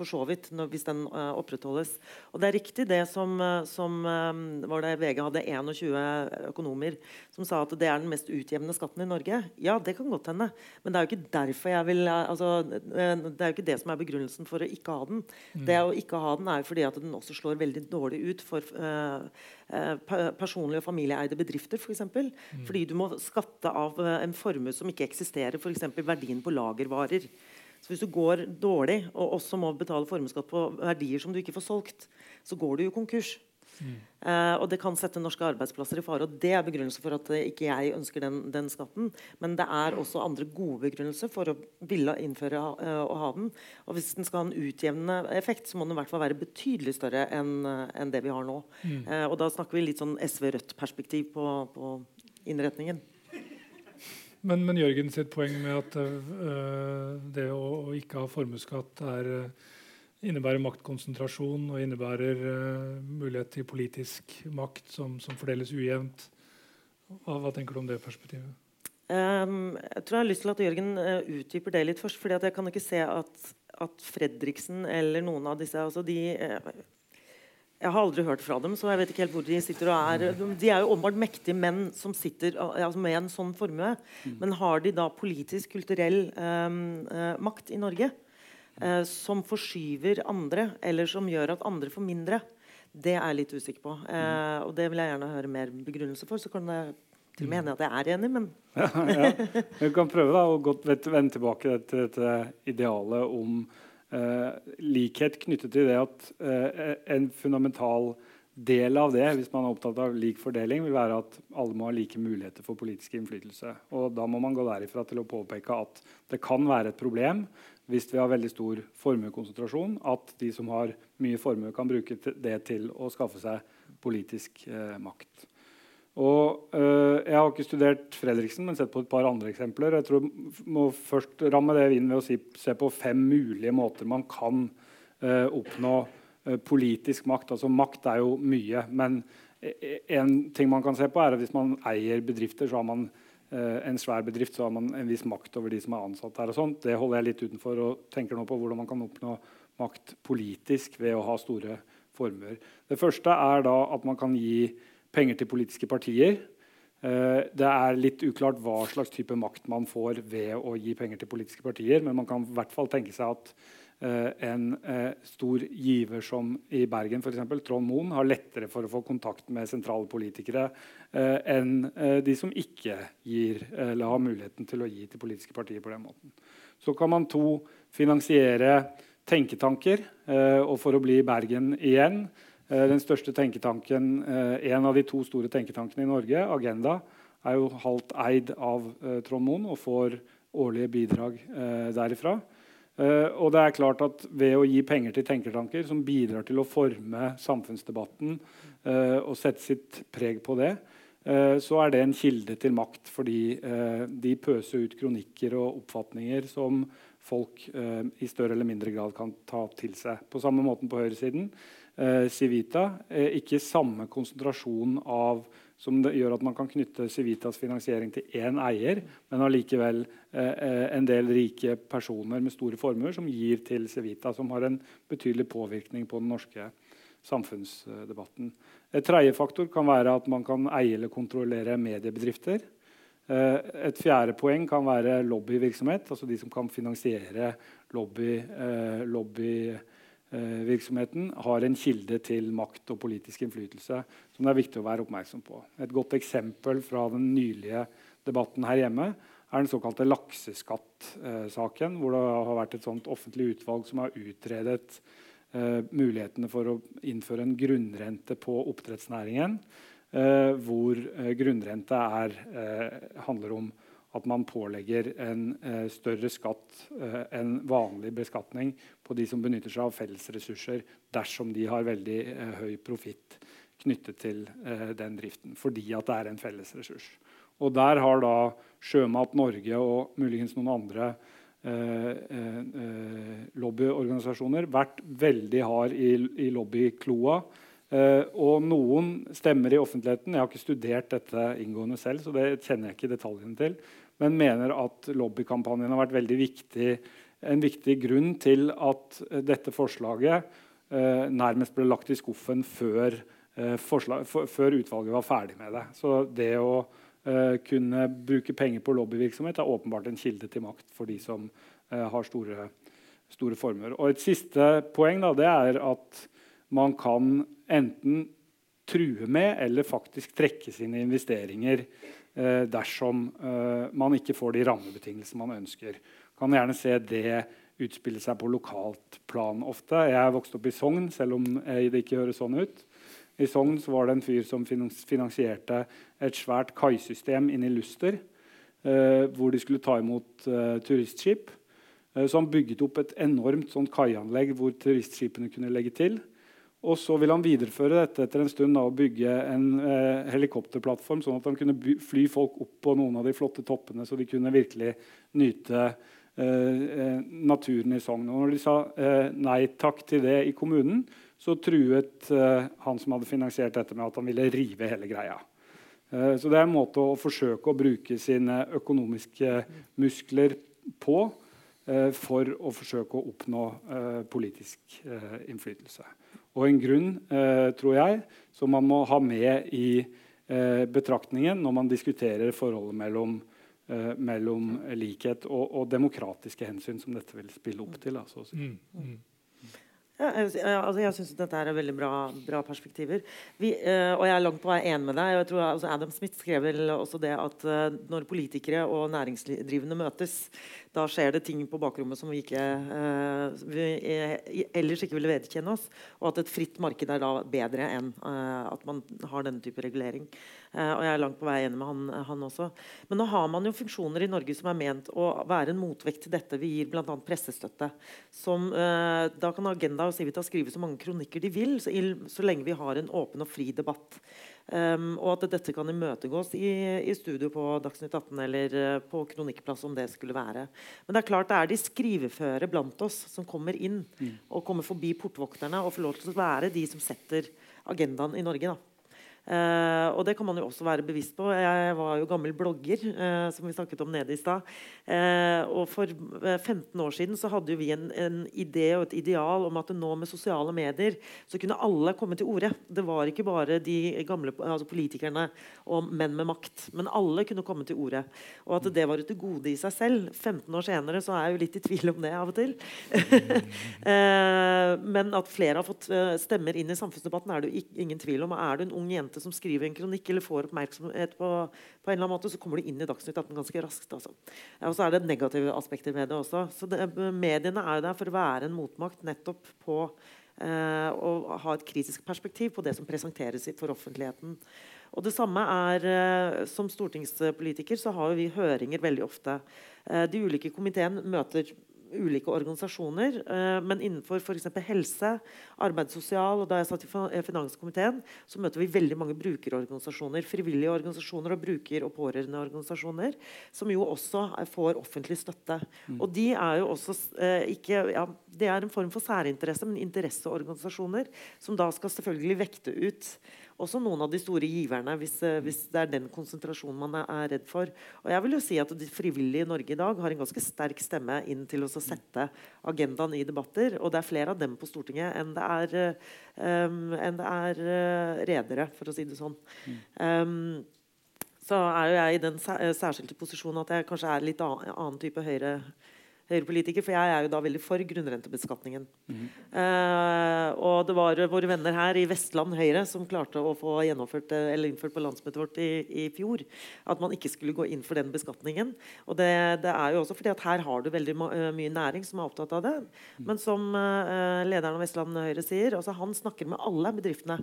for så vidt, når, hvis den uh, opprettholdes. Og det er riktig det som, uh, som um, var det VG hadde 21 økonomer som sa at det er den mest utjevnende skatten i Norge. Ja, det kan godt hende, men det er jo ikke derfor jeg vil uh, altså, Det er jo ikke det som er begrunnelsen for å ikke ha den. Mm. Det å ikke ha den er jo fordi at den også slår veldig dårlig ut for personlige og familieeide bedrifter, f.eks. For eksempel. mm. Fordi du må skatte av en formue som ikke eksisterer, f.eks. verdien på lagervarer. Så hvis du går dårlig og også må betale formuesskatt på verdier som du ikke får solgt, så går du jo konkurs. Mm. Uh, og det kan sette norske arbeidsplasser i fare. og Det er begrunnelse for at uh, ikke jeg ønsker den, den, skatten. Men det er også andre gode begrunnelser for å ville innføre uh, å ha den. Og hvis den skal ha en utjevnende effekt, så må den i hvert fall være betydelig større enn en det vi har nå. Mm. og da snakker vi litt sånn SV-Rødt-perspektiv på, på innretningen. Men, men Jørgen sitt poeng med at uh, det å, å, ikke ha formuesskatt uh, innebærer maktkonsentrasjon og innebærer uh, mulighet til politisk makt som, som fordeles ujevnt. Hva, hva, tenker du om det perspektivet? Um, jeg tror jeg har lyst til at Jørgen utdyper det litt først. fordi jeg kan ikke se at, at Fredriksen eller noen av disse altså de, jeg har aldri hørt fra dem, så jeg vet ikke helt hvor de sitter og er. De er jo åpenbart mektige menn som sitter altså med en sånn formue. Mm. Men har de da politisk, kulturell um, uh, makt i Norge uh, som forskyver andre, eller som gjør at andre får mindre? Det er jeg litt usikker på. Uh, og det vil jeg gjerne høre mer begrunnelse for. Så kan jeg til og med hende at jeg er enig, men ja, ja. Vi kan prøve da, å vende tilbake til dette idealet om likhet knyttet til det at uh, en fundamental del av det, hvis man er opptatt av lik fordeling, vil være at alle må ha like muligheter for politisk innflytelse. Og Da må man gå derifra til å påpeke at det kan være et problem hvis vi har veldig stor formuekonsentrasjon, at de som har mye formue, kan bruke det til å skaffe seg politisk eh, makt. Og, øh, jeg har ikke studert Fredriksen, men sett på et par andre eksempler. Jeg tror må først ramme det inn ved å si, se på fem mulige måter man kan øh, oppnå øh, politisk makt. Altså Makt er jo mye, men e, en ting man kan se på er at hvis man eier bedrifter, så har man en svær bedrift, så har man en viss makt over de som er ansatt der. og sånt. Det holder jeg litt utenfor og tenker nå på hvordan man kan oppnå makt politisk ved å ha store formuer. Det første er da at man kan gi penger til politiske partier. Eh, det er litt uklart hva slags type makt man får ved å gi penger til politiske partier, men man kan i hvert fall tenke seg at eh, en eh, stor giver som i Bergen, f.eks. Trond Moen, har lettere for å få kontakt med sentrale politikere enn de som ikke gir, eller har muligheten til å gi til politiske partier på den måten. Så kan man to finansiere tenketanker. og for å bli i Bergen igjen den største tenketanken, eh, En av de to store tenketankene i Norge, Agenda, er jo halvt eid av eh, Trond Moen og får årlige bidrag derifra. og det er klart at Ved å gi penger til tenketanker som bidrar til å forme samfunnsdebatten og sette sitt preg på det, så er det en kilde til makt. Fordi de pøser ut kronikker og oppfatninger som folk i større eller mindre grad kan ta til seg. På samme måten på høyresiden eh, Civita. Eh, ikke samme konsentrasjon av som gjør at man kan knytte Civitas finansiering til én eier, men allikevel eh, eh, en del rike personer med store formuer som gir til Civita, som har en betydelig påvirkning på den norske samfunnsdebatten. Et tredje faktor kan være at man kan eie eller kontrollere mediebedrifter. Eh, et fjerde poeng kan være lobbyvirksomhet, altså de som kan finansiere lobby, eh, lobby Eh, virksomheten har en kilde til makt og politisk innflytelse som det er viktig å være oppmerksom på. Et godt eksempel fra den nylige debatten her hjemme er den såkalte lakseskattsaken, hvor det har vært et sånt offentlig utvalg som har utredet eh, mulighetene for å innføre en grunnrente på oppdrettsnæringen, eh, hvor eh, grunnrente er, eh, handler om at man pålegger en eh, større skatt eh, enn vanlig beskatning på de som benytter seg av fellesressurser, dersom de har veldig eh, høy profitt knyttet til eh, den driften, fordi at det er en fellesressurs. Og der har da Sjømat Norge og muligens noen andre eh, eh, lobbyorganisasjoner vært veldig hard i, i lobbykloa. Uh, og noen stemmer i offentligheten jeg har ikke studert dette inngående selv, så det kjenner jeg ikke detaljene til, men mener at lobbykampanjen har vært veldig viktig, en viktig grunn til at uh, dette forslaget uh, nærmest ble lagt i skuffen før, forslag, for, før, utvalget var ferdig med det. Så det å kunne bruke penger på lobbyvirksomhet er åpenbart en kilde til makt for de som har store, store formuer. Og et siste poeng da, det er at man kan enten true med eller faktisk trekke sine investeringer eh, dersom eh, man ikke får de rammebetingelsene man ønsker. Kan gjerne se det utspille seg på lokalt plan ofte. Jeg er vokst opp i Sogn, selv om det ikke høres sånn ut. I Sogn var det en fyr som finansierte et svært kaisystem inne i Luster, eh, hvor de skulle ta imot eh, turistskip. Eh, så han bygget opp et enormt sånn kaianlegg hvor turistskipene kunne legge til. Og så vil han videreføre dette etter en stund da, og bygge en eh, helikopterplattform, sånn at han kunne fly folk opp på noen av de flotte toppene, så de kunne virkelig nyte eh, eh, naturen i Sogn. Og når de sa eh, nei takk til det i kommunen, så truet eh, han som hadde finansiert dette, med at han ville rive hele greia. Eh, så det er en måte å forsøke å bruke sine økonomiske muskler på for å forsøke å oppnå politisk innflytelse. Og en grunn, eh, tror jeg, som man må ha med i eh, betraktningen når man diskuterer forholdet mellom, eh, mellom likhet og, og, demokratiske hensyn, som dette vil spille opp til. Altså. Mm, mm. Ja, jeg, altså jeg syns dette er veldig bra, bra perspektiver. Vi, uh, og jeg er langt på vei enig med deg. Jeg tror altså Adam Smith skrev vel også det at uh, når politikere og næringsdrivende møtes, da skjer det ting på bakrommet som vi, ikke, uh, vi ellers ikke ville vedkjenne oss. Og at et fritt marked er da bedre enn uh, at man har denne type regulering. Uh, og jeg er langt på vei enig med han, han, også. Men nå har man jo funksjoner i Norge som er ment å være en motvekt til dette. Vi gir bl.a. pressestøtte. Som, da kan Agenda og Civita skrive så mange kronikker de vil, så, så lenge vi har en åpen og fri debatt. Um, og at dette kan imøtegås i, i, studio på Dagsnytt 18 eller uh, på Kronikkplass. om det skulle være. Men det er klart det er de skriveføre blant oss som kommer inn mm. og kommer forbi portvokterne og får lov til å være de som setter agendaen i Norge. da. Uh, og det kan man jo også være bevisst på. Jeg var jo gammel blogger, uh, som vi snakket om nede i stad. Uh, og for 15 år siden så hadde vi en, en, idé og et ideal om at nå med sosiale medier så kunne alle komme til orde. Det var ikke bare de gamle altså politikerne og menn med makt, men alle kunne komme til orde. Og at det var et gode i seg selv. 15 år senere så er jeg jo litt i tvil om det av og til. men at flere har fått stemmer inn i samfunnsdebatten, er det jo ingen tvil om. Er du en ung jente som skriver en kronikk eller får oppmerksomhet på, på en eller annen måte, så kommer du inn i Dagsnytt 18 ganske raskt. Altså. Og så er det negative aspekter ved det også. Så det, Mediene er der for å være en motmakt nettopp på eh, å ha et kritisk perspektiv på det som presenteres for offentligheten. Og det samme er eh, Som stortingspolitiker så har vi høringer veldig ofte. Eh, de ulike komiteene møter ulike organisasjoner. Eh, men innenfor f.eks. helse, arbeid sosial, og da jeg satt i eh, finanskomiteen, så møter vi veldig mange brukerorganisasjoner. Frivillige organisasjoner og bruker- og pårørendeorganisasjoner. Som jo også får offentlig støtte. Mm. Og de er jo også eh, ikke ja, Det er en form for særinteresse, men interesseorganisasjoner som da skal selvfølgelig vekte ut også noen av de store giverne, hvis, eh, hvis, det er den konsentrasjonen man er, er, redd for. Og jeg vil jo si at De frivillige i Norge i dag har en ganske sterk stemme inn til å sette agendaen i debatter. Og det er flere av dem på Stortinget enn det er, um, enn det er uh, redere, for å si det sånn. Um, så er jo jeg i den særskilte posisjonen at jeg kanskje er litt annen, annen type høyre høyrepolitiker, for jeg er jo da veldig for grunnrentebeskatningen. Mm. Uh, og det var våre venner her i Vestland Høyre som klarte å få gjennomført eller innført på landsmøtet vårt i, i, fjor at man ikke skulle gå inn for den beskatningen. Og det, det er jo også fordi at her har du veldig uh, mye næring som er opptatt av det. Mm. Men som uh, lederen av Vestland Høyre sier, altså han snakker med alle bedriftene,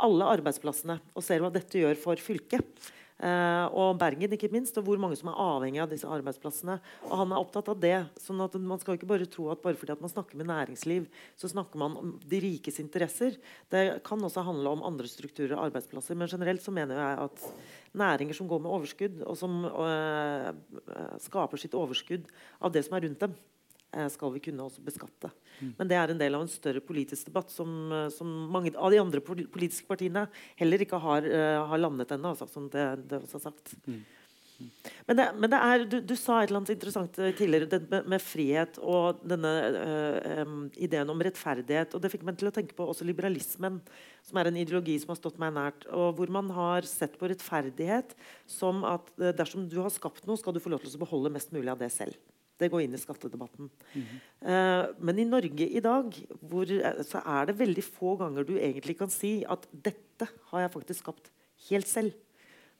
alle arbeidsplassene, og ser hva dette gjør for fylket. Uh, og Bergen, ikke minst, og hvor mange som er avhengig av disse arbeidsplassene. Og han er opptatt av det. sånn at Man skal ikke bare tro at bare fordi at man snakker med næringsliv, så snakker man om de rikes interesser. Det kan også handle om andre strukturer og arbeidsplasser. Men generelt så mener jeg at næringer som går med overskudd, og som uh, skaper sitt overskudd av det som er rundt dem, Eh, skal vi kunne også beskatte. Mm. Men det er en del av en større politisk debatt som, eh, som mange av de andre politiske partiene heller ikke har, uh, har landet ennå, altså, som det, det, også er sagt. Mm. Mm. Men, det, men det, er, du, du, sa et eller annet interessant tidligere, det med, med frihet og denne øh, ideen om rettferdighet. og Det fikk meg til å tenke på også liberalismen, som er en ideologi som har stått meg nært. og Hvor man har sett på rettferdighet som at dersom du har skapt noe, skal du få lov til å beholde mest mulig av det selv. Det går inn i skattedebatten. Mm -hmm. men i Norge i dag hvor, eh, så er det veldig få ganger du egentlig kan si at dette har jeg faktisk skapt helt selv.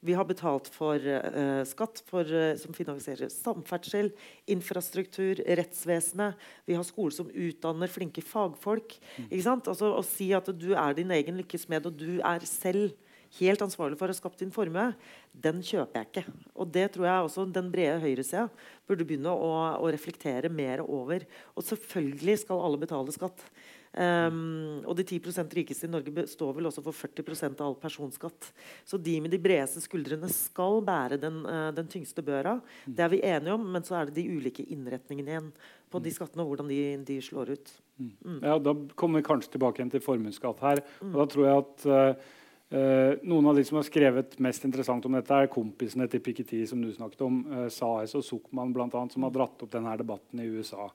Vi har betalt for uh, skatt for, uh, som finansierer samferdsel, infrastruktur, rettsvesenet. Vi har skoler som utdanner flinke fagfolk. Mm. Altså, å si at du er din egen lykkes med, og du er selv helt ansvarlig for å ha skapt din formue, den kjøper jeg ikke. Og Det tror jeg også den brede høyresida burde begynne å, å, reflektere mer over. Og selvfølgelig skal alle betale skatt. Um, og de 10% rikeste i Norge står vel også for 40% av all personskatt. Så de med de bredeste skuldrene skal bære den, uh, den, tyngste børa. Det er vi enige om, men så er det de ulike innretningene igjen på de skattene og hvordan de, de slår ut. Mm. Ja, Da kommer vi kanskje tilbake igjen til formuesskatt her. og da tror jeg at uh, Uh, noen av de som har skrevet mest interessant om dette, er kompisene til Piketty, som du snakket om. Uh, Saez og Zuckman, blant annet, som har dratt opp denne debatten i USA.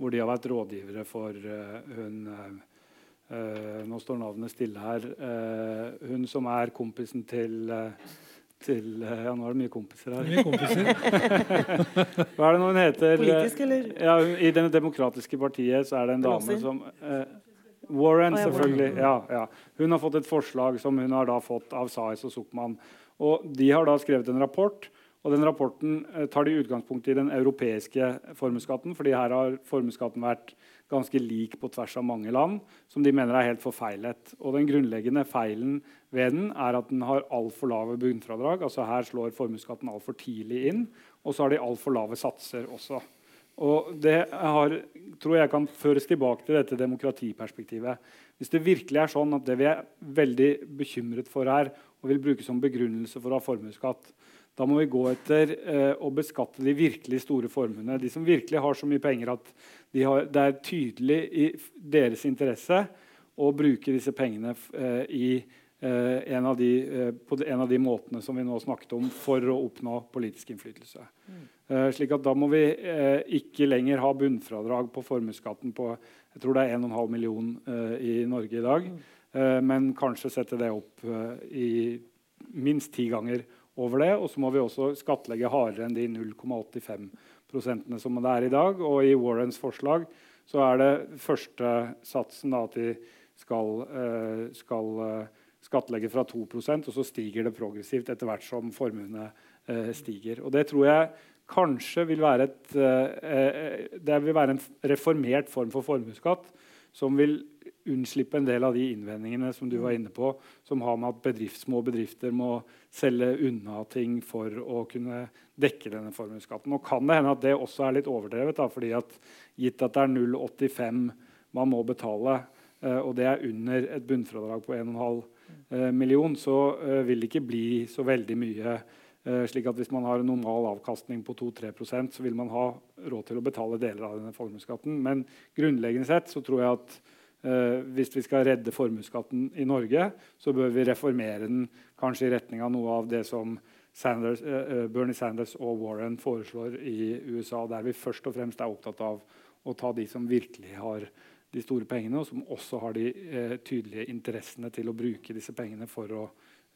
Hvor de har vært rådgivere for uh, hun Nå står navnet stille her. hun som er kompisen til, til Ja, nå er det mye kompiser her. Mye kompiser. Hva er det nå hun heter? Politisk, eller? Ja, I Det demokratiske partiet så er det en dame som Warren, selvfølgelig. Ja, ja. Hun har fått et forslag som hun har da fått av Saez og Zuckman. Og de har da skrevet en rapport. og den Rapporten eh, tar de utgangspunkt i den europeiske formuesskatten. fordi her har formuesskatten vært ganske lik på tvers av mange land, som de mener er helt forfeilet. Og Den grunnleggende feilen ved den er at den har altfor lave bunnfradrag. Altså her slår formuesskatten altfor tidlig inn. Og så har de altfor lave satser også. Og Det har, tror jeg kan føres tilbake til dette demokratiperspektivet. Hvis det virkelig er sånn at det vi er veldig bekymret for her, og vil bruke som begrunnelse for å ha formuesskatt, da må vi gå etter eh, å beskatte de virkelig store formuene. De som virkelig har så mye penger at de har, det er tydelig i deres interesse å bruke disse pengene eh, i en, av de, eh, på en av de måtene som vi nå snakket om, for å oppnå politisk innflytelse. Mm. slik at Da må vi ikke lenger ha bunnfradrag på formuesskatten på jeg tror det er 1,5 million i Norge i dag. Mm. men kanskje sette det opp i minst ti ganger over det. Og så må vi også skattlegge hardere enn de 0,85% som det er i dag. Og i Warrens forslag så er det første satsen da, at de skal, skal skattlegge fra 2% og så stiger det progressivt etter hvert som formuene eh, stiger. Og Det tror jeg kanskje vil være, et, eh, eh, det vil være en reformert form for formuesskatt som vil unnslippe en del av de innvendingene som du var inne på, som har med at bedrift, små bedrifter må selge unna ting for å kunne dekke denne formuesskatten. Og kan det hende at det også er litt overdrevet, da, fordi at gitt at det er 0,85 man må betale, og det er under et bunnfradrag på 1,5 Eh, million, så eh, vil det ikke bli så veldig mye. Eh, slik at Hvis man har en normal avkastning på 2-3% så vil man ha råd til å betale deler av denne formuesskatten. Men grunnleggende sett så tror jeg at eh, hvis vi skal redde formuesskatten i Norge, så bør vi reformere den kanskje i retning av noe av det som Sanders, eh, Bernie Sanders og Warren foreslår i USA, der vi først og fremst er opptatt av å ta de som virkelig har de store pengene, og som også har de eh, tydelige interessene til å bruke disse pengene for å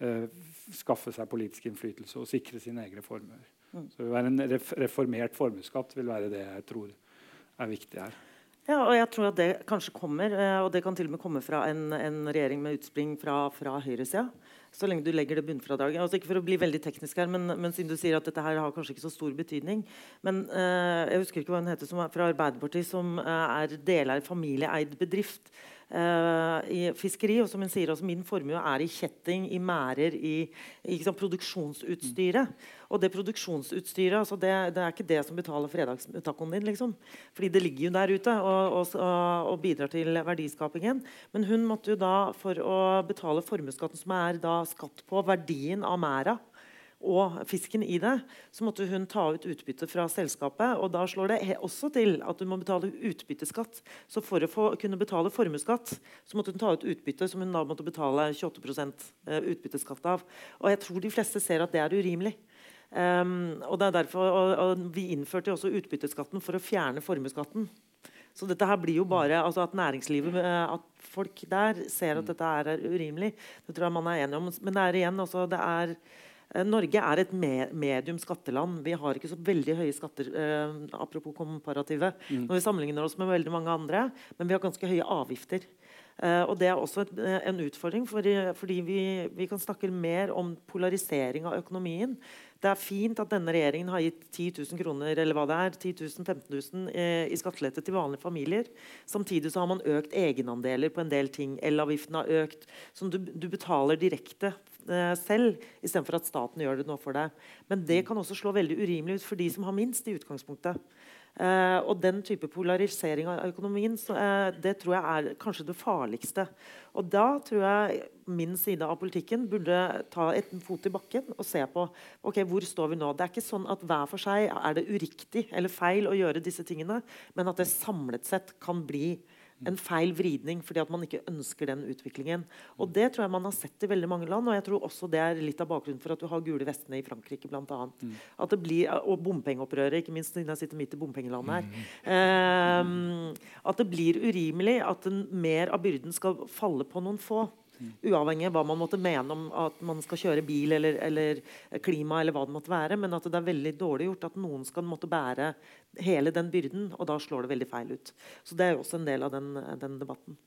eh, skaffe seg politisk innflytelse og sikre sine egne formuer. Mm. Så En reformert formuesskatt vil være det jeg tror er viktig her. Ja, og jeg tror at det kanskje kommer, eh, og det kan til og med komme fra en, en regjering med utspring fra, fra høyresida så lenge du legger det bunnfradraget. Altså ikke for å bli veldig teknisk her, men, men, siden du sier at dette her har kanskje ikke så stor betydning. Men uh, jeg husker ikke hva hun heter som er fra Arbeiderpartiet, som uh, er deleier familieeid bedrift. Uh, i fiskeri. Og som hun sier, også, min formue er i kjetting, i merder, i, i liksom, produksjonsutstyret. Og det produksjonsutstyret altså det, det, er ikke det som betaler fredagstacoen din. Liksom. Fordi det ligger jo der ute og, og, og, bidrar til verdiskapingen. Men hun måtte jo da, for å betale formuesskatten, som er da skatt på verdien av merda, og fisken i det, så måtte hun ta ut utbytte fra selskapet. og Da slår det også til at hun må betale utbytteskatt. Så for å få, kunne betale formuesskatt så måtte hun ta ut utbytte som hun da måtte betale 28 eh, utbytteskatt av. Og jeg tror de fleste ser at det er urimelig. Um, og det er derfor, og, og Vi innførte også utbytteskatten for å fjerne formuesskatten. Så dette her blir jo bare altså At næringslivet, eh, at folk der ser at dette er urimelig, det tror jeg man er enig om. Men det er igjen også, det er Norge er et medium skatteland. Vi har ikke så veldig høye skatter eh, apropos komparative, mm. når vi sammenligner oss med veldig mange andre, men vi har ganske høye avgifter. Eh, og Det er også et, en utfordring, fordi, fordi vi, vi, kan snakke mer om polarisering av økonomien. Det er fint at denne regjeringen har gitt 10 000 kroner eller hva det er, 10 000, 15 000 eh, i skattelette til vanlige familier. Samtidig så har man økt egenandeler på en del ting. Elavgiften har økt. Som du, du betaler direkte Eh, selv, istedenfor at staten gjør det nå for deg. Men det kan også slå veldig urimelig ut for de som har minst. i utgangspunktet. Uh, og den type polarisering av økonomien uh, det tror jeg er kanskje det farligste. Og da tror jeg min side av politikken burde ta et fot i bakken og se på ok, hvor står vi nå. Det er ikke sånn at hver for seg er det uriktig eller feil å gjøre disse tingene, men at det samlet sett kan bli en feil vridning fordi at man ikke ønsker den utviklingen. Og Det tror jeg man har sett i veldig mange land, og jeg tror også det er litt av bakgrunnen for at du har gule vestene i Frankrike blant Mm. At det blir, og bompengeopprøret, ikke minst siden jeg sitter midt i bompengelandet her. Um, at det blir urimelig at mer av byrden skal falle på noen få. Uavhengig av hva man måtte mene om at man skal kjøre bil eller, eller, klima. eller hva det måtte være, Men at det er veldig dårlig gjort at noen skal måtte bære hele den byrden. Og da slår det veldig feil ut. Så det er jo også en del av den, den debatten.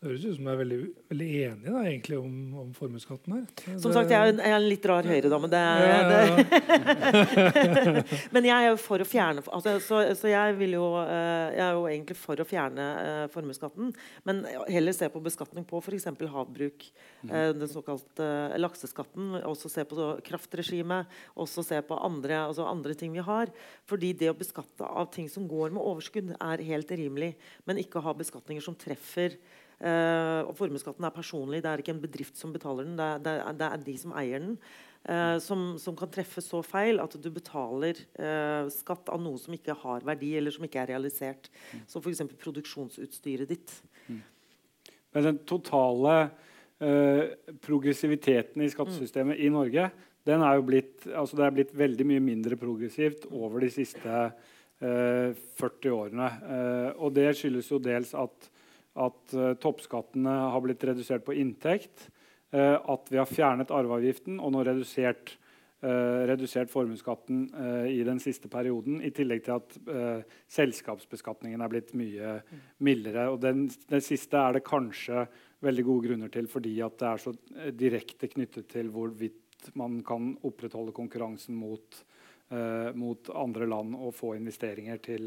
Det høres ut som du er veldig, veldig enig da, egentlig om, om formuesskatten her. Som sagt, jeg er, jeg er en litt rar høyredame. Det, ja, ja, ja. Men jeg er jo for å fjerne altså, så, så, jeg, vil jo, eh, jeg er jo egentlig for å fjerne uh, formuesskatten. Men heller se på beskatning på f.eks. havbruk. Uh, den såkalte uh, lakseskatten. Også se på kraftregimet. Også se på andre, altså andre ting vi har. Fordi det å beskatte av ting som går med overskudd, er helt rimelig. Men ikke ha beskatninger som treffer og Formuesskatten er personlig, det er ikke en bedrift som betaler den. Det er, det er, de som eier den. Uh, som, som, kan treffe så feil at du betaler uh, skatt av noe som ikke har verdi, eller som ikke er realisert. Så f.eks. produksjonsutstyret ditt. Men den totale progressiviteten i skattesystemet mm. i Norge den er jo blitt, altså det er blitt veldig mye mindre progressivt over de siste 40 årene. og det skyldes jo dels at at uh, toppskattene har blitt redusert på inntekt, uh, at vi har fjernet arveavgiften og nå redusert, uh, redusert formuesskatten i den siste perioden. I tillegg til at selskapsbeskatningen er blitt mye mildere. Og den, den, siste er det kanskje veldig gode grunner til fordi det er så direkte knyttet til hvorvidt man kan opprettholde konkurransen mot, mot andre land og få investeringer til,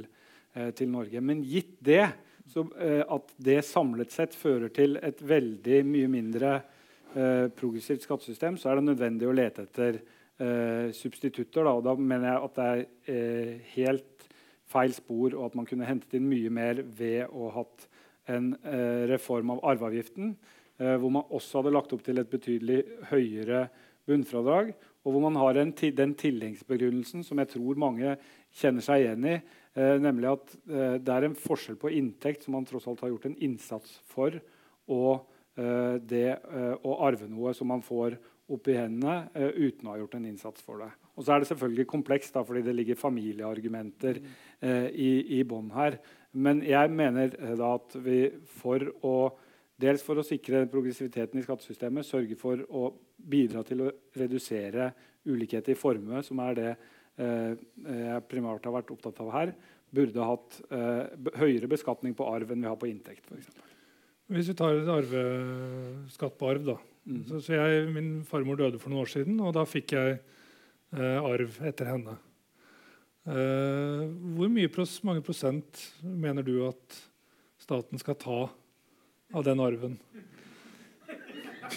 til Norge. Men gitt det så eh, at det samlet sett fører til et veldig mye mindre eh, progressivt skattesystem, så er det nødvendig å lete etter eh, substitutter. Da, og da mener jeg at det er helt feil spor, og at man kunne hentet inn mye mer ved å ha hatt en reform av arveavgiften, hvor man også hadde lagt opp til et betydelig høyere bunnfradrag, og hvor man har en, den tilleggsbegrunnelsen som jeg tror mange kjenner seg igjen i, Eh, nemlig at eh, det er en forskjell på inntekt som man tross alt har gjort en innsats for, og eh, det eh, å arve noe som man får opp i hendene eh, uten å ha gjort en innsats for det. Og så er det selvfølgelig komplekst, da, fordi det ligger familieargumenter eh, i, i bånn her. Men jeg mener da at vi for å Dels for å sikre progressiviteten i skattesystemet, sørge for å bidra til å redusere ulikhet i formue, som er det jeg primært har vært opptatt av her, burde hatt eh, høyere beskatning på arv enn vi har på inntekt. For eksempel. Hvis vi tar arveskatt på arv, da. Mm. Så, så jeg, min farmor døde for noen år siden, og da fikk jeg eh, arv etter henne. Eh, hvor mye pros, mange prosent mener du at staten skal ta av den arven?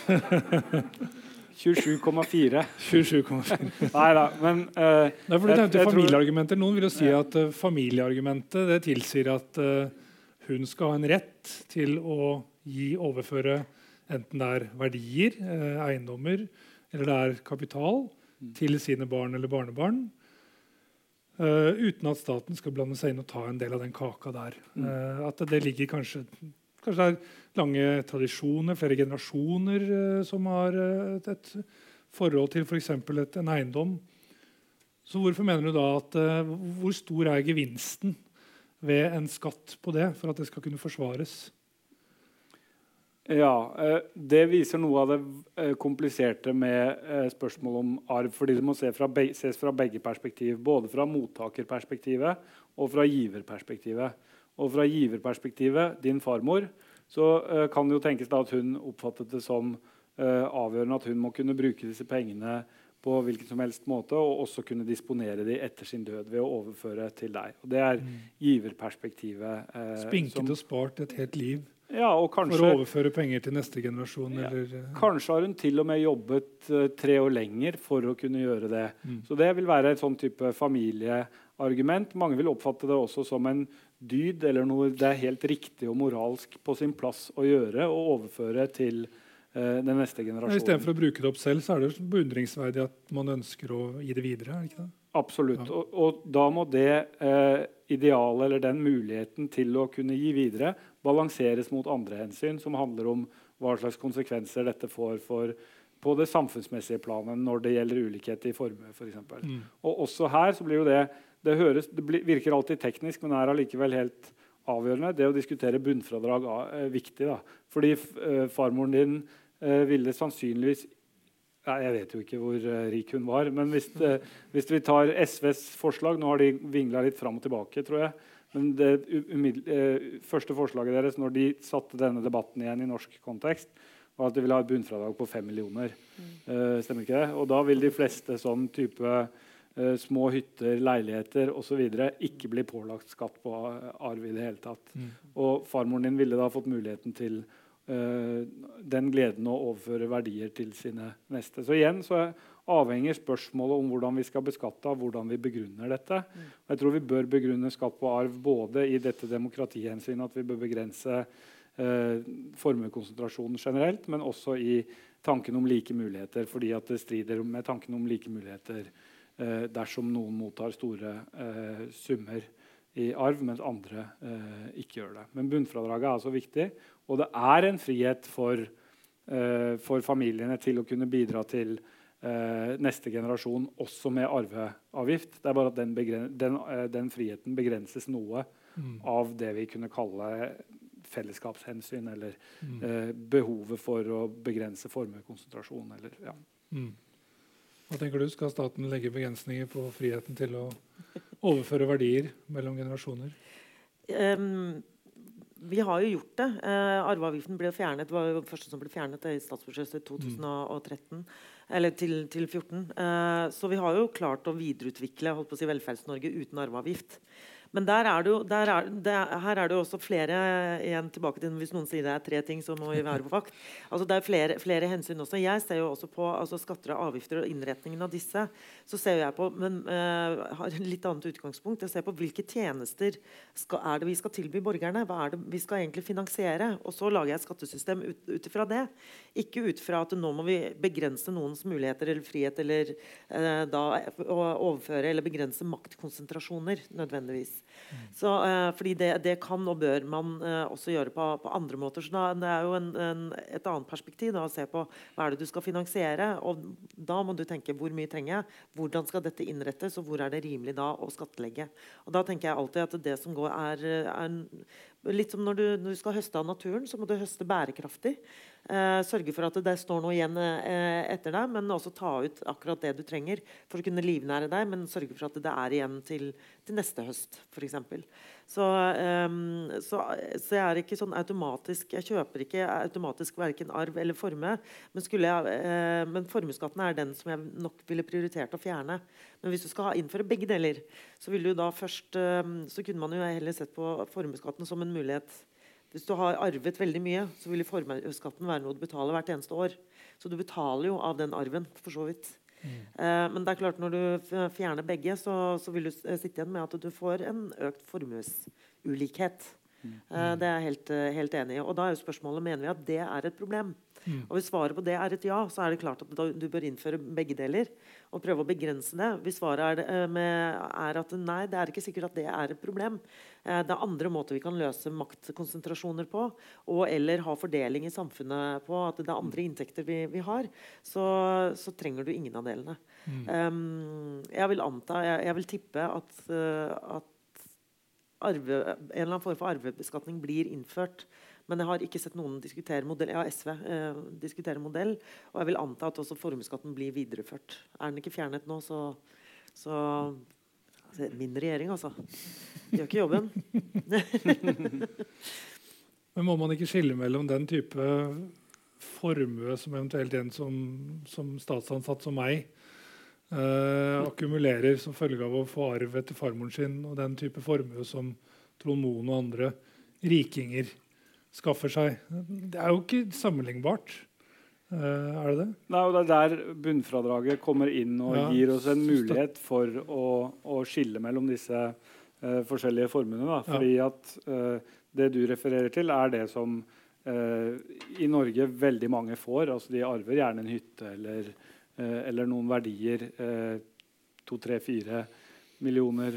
27,4. 27,4. Nei da, men uh, Nei, for du nevnte familieargumenter. Noen vil jo si at uh, familieargumentet det tilsier at uh, hun skal ha en rett til å gi, overføre enten det er verdier, eiendommer eller det er kapital mm. til sine barn eller barnebarn. uten at staten skal blande seg inn og ta en del av den kaka der. Mm. at det ligger kanskje Kanskje det er lange tradisjoner, flere generasjoner uh, som har uh, et, forhold til f.eks. en eiendom. Så hvorfor mener du da at uh, Hvor stor er gevinsten ved en skatt på det for at det skal kunne forsvares? Ja, Det viser noe av det kompliserte med spørsmålet om arv. fordi Det må ses fra begge perspektiv. Både fra mottakerperspektivet og fra giverperspektivet. Og fra giverperspektivet, din farmor, så uh, kan det jo tenkes da at hun oppfattet det som uh, avgjørende at hun må kunne bruke disse pengene på hvilken som helst måte, og også kunne disponere de etter sin død ved å overføre til deg. Og Det er mm. giverperspektivet. Uh, Spinket som, og spart et helt liv ja, kanskje, for å overføre penger til neste generasjon? Ja, eller, kanskje har hun til og med jobbet tre år lenger for å kunne gjøre det. Mm. Så det vil være et sånn type familieargument. Mange vil oppfatte det også som en dyd eller noe det er helt riktig og moralsk på sin plass å gjøre og overføre til eh, den neste generasjonen. Istedenfor å bruke det opp selv, så er det beundringsverdig at man ønsker å gi det videre? er det ikke det? Absolutt. Ja. Og, og, da må det eh, idealet eller den muligheten til å kunne gi videre balanseres mot andre hensyn, som handler om hva slags konsekvenser dette får for på det samfunnsmessige planet når det gjelder ulikhet i formue. For mm. Og også her så blir jo det det, høres, det virker alltid teknisk, men er allikevel helt avgjørende. Det å diskutere bunnfradrag er viktig. Da. Fordi uh, farmoren din uh, ville sannsynligvis Jeg vet jo ikke hvor uh, rik hun var. Men hvis, hvis, vi tar SVs forslag Nå har de vingla litt fram og tilbake, tror jeg. Men det første forslaget deres når de satte denne debatten igjen i norsk kontekst, var at de ville ha et bunnfradrag på 5 millioner. Mm. stemmer ikke det? Og da vil de fleste sånn type Uh, små hytter, leiligheter osv. ikke blir pålagt skatt på uh, arv i det hele tatt. Mm. Og farmoren din ville da fått muligheten til uh, den gleden å overføre verdier til sine neste. Så igjen så avhenger spørsmålet om hvordan vi skal beskatte, av hvordan vi begrunner dette. Mm. Jeg tror vi bør begrunne skatt på arv både i dette demokratihensynet, at vi bør begrense formuekonsentrasjonen generelt, men også i tanken om like muligheter, fordi at det strider med tanken om like muligheter eh, dersom noen mottar store eh, summer i arv, mens andre eh, ikke gjør det. Men bunnfradraget er altså viktig, og det er en frihet for, eh, for familiene til å kunne bidra til eh, neste generasjon også med arveavgift. Det er bare at den, den, eh, den friheten begrenses noe mm. av det vi kunne kalle fellesskapshensyn, eller mm. behovet for å begrense formuekonsentrasjon. Eller, ja. Mm. Hva tenker du? Skal staten legge begrensninger på friheten til å overføre verdier mellom generasjoner? Um, vi har jo gjort det. Uh, arveavgiften ble fjernet, det var jo det første som ble fjernet i statsbudsjettet 2013. Mm. Eller til, til 2014. Uh, eh, så vi har jo klart å videreutvikle holdt på å si, Velferds-Norge uten arveavgift. Men der er det jo, er, det, her er det jo også flere igjen tilbake til Hvis noen sier det er tre ting, så må vi være på vakt. Altså, det er flere, flere, hensyn også. Jeg ser jo også på altså, skatter og avgifter og innretningen av disse. Så ser jeg på, men uh, har et litt annet utgangspunkt. Jeg ser på hvilke tjenester skal, er det vi skal tilby borgerne. Hva er det vi skal egentlig finansiere? Og så lager jeg et skattesystem ut ifra det. Ikke ut fra at nå må vi begrense noens muligheter eller frihet eller uh, da å overføre eller begrense maktkonsentrasjoner nødvendigvis. Så, eh, fordi det, det, kan og bør man eh, også gjøre på, på, andre måter. Så da, Det er jo en, en, et annet perspektiv da, å se på hva er det du skal finansiere. og Da må du tenke hvor mye trenger jeg, hvordan skal dette innrettes, og hvor er det rimelig da å skattlegge. Og Da tenker jeg alltid at det som går er, er Litt som når du, når du, skal høste av naturen, så må du høste bærekraftig. Eh, sørge for at det står noe igjen eh, etter deg, men også ta ut akkurat det du trenger for å kunne livnære deg, men sørge for at det er igjen til, til neste høst, f.eks. Så, um, så, så, jeg er ikke sånn automatisk Jeg kjøper ikke automatisk verken arv eller formue. Men, jeg, uh, men formuesskatten er den som jeg nok ville prioritert å fjerne. Men hvis du skal innføre begge deler, så, vil du da først, um, så kunne man jo heller sett på formuesskatten som en mulighet Hvis du har arvet veldig mye, så vil formuesskatten være noe du betaler hvert eneste år. Så du betaler jo av den arven, for så vidt. Mm. Men det er klart når du fjerner begge, så, så, vil du sitte igjen med at du får en økt formuesulikhet. Mm. Eh, det er jeg helt, helt enig i. Og da er jo spørsmålet mener vi at det er et problem. Mm. Og Hvis svaret på det er et ja, så er det klart at du bør innføre begge deler. Og prøve å begrense det. Hvis svaret er, det, eh, med, er, at nei, det er ikke sikkert at det er et problem. Uh, det er andre måter vi kan løse maktkonsentrasjoner på. Og eller ha fordeling i samfunnet på. At det er andre inntekter vi, vi har. Så, så, trenger du ingen av delene. Mm. Um, jeg vil anta, jeg, jeg vil tippe at, uh, at arve, en eller annen form for arvebeskatning blir innført men jeg har ikke sett noen diskutere modell. Ja, SV eh, diskutere modell. Og jeg vil anta at også formuesskatten blir videreført. Er den ikke fjernet nå, så, så altså, Min regjering, altså. De Gjør ikke jobben. men må man ikke skille mellom den type formue som eventuelt en som, som statsansatt som meg eh, akkumulerer som følge av å få arv etter farmoren sin, og den type formue som Trond Moen og andre rikinger skaffer seg. Det er jo ikke sammenlignbart. Uh, er det det? Nei, og Det er der bunnfradraget kommer inn og ja, gir oss en mulighet for å, å skille mellom disse uh, forskjellige formuene. Da. Fordi ja. at uh, det du refererer til, er det som i Norge veldig mange får. Altså De arver gjerne en hytte eller, eller noen verdier. To, tre, fire millioner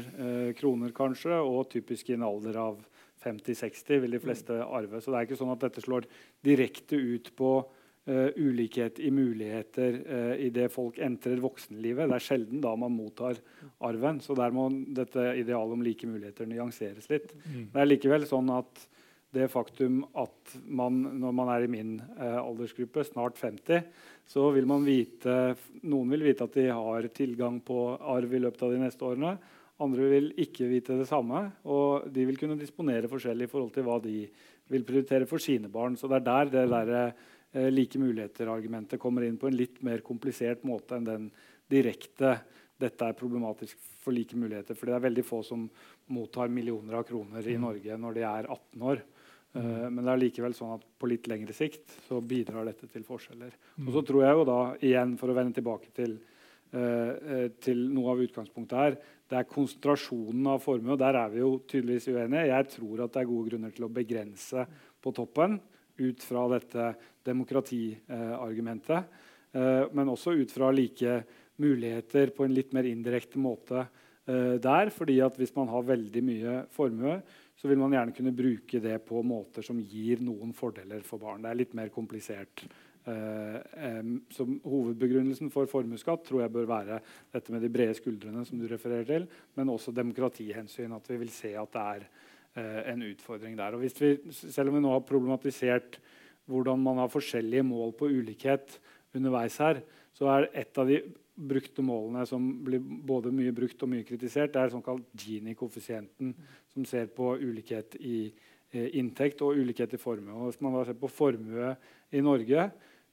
kroner kanskje, og typisk i en alder av 50-60 vil de fleste arve. Så det er ikke sånn at dette slår direkte ut på uh, ulikhet i muligheter uh, i det folk entrer voksenlivet. Det er sjelden da man mottar arven. Så der må dette idealet om like muligheter nyanseres litt. Mm. Det er likevel sånn at det faktum at man når man er i min eh, aldersgruppe, snart 50, så vil man vite Noen vil vite at de har tilgang på arv i løpet av de neste årene. Andre vil ikke vite det samme, og de vil kunne disponere forskjellig i forhold til hva de vil prioritere for sine barn. Så det er der det der, eh, like muligheter-argumentet kommer inn på en litt mer komplisert måte enn den direkte 'dette er problematisk for like muligheter'. For det er veldig få som mottar millioner av kroner i mm. Norge når de er 18 år. Uh, men det er likevel sånn at på litt lengre sikt så bidrar dette til forskjeller. Mm. Og så tror jeg jo da, igjen for å vende tilbake til, uh, til noe av utgangspunktet her, det er konsentrasjonen av formue. og Der er vi jo tydeligvis uenige. Jeg tror at det er gode grunner til å begrense på toppen ut fra dette demokratiargumentet. Eh, men også ut fra like muligheter på en litt mer indirekte måte eh, der. fordi at hvis man har veldig mye formue, så vil man gjerne kunne bruke det på måter som gir noen fordeler for barn. Det er litt mer komplisert Så hovedbegrunnelsen for formuesskatt tror jeg bør være dette med de brede skuldrene, som du refererer til, men også demokratihensyn. At vi vil se at det er eh, en utfordring der. Vi, selv om vi nå har problematisert hvordan man har forskjellige mål på ulikhet underveis her, så er et av de brukte målene som blir både mye brukt og mye kritisert, det er såkalt Gini-koeffisienten, som ser på ulikhet i eh, inntekt og ulikhet i formue. Og hvis man da ser på formue i Norge,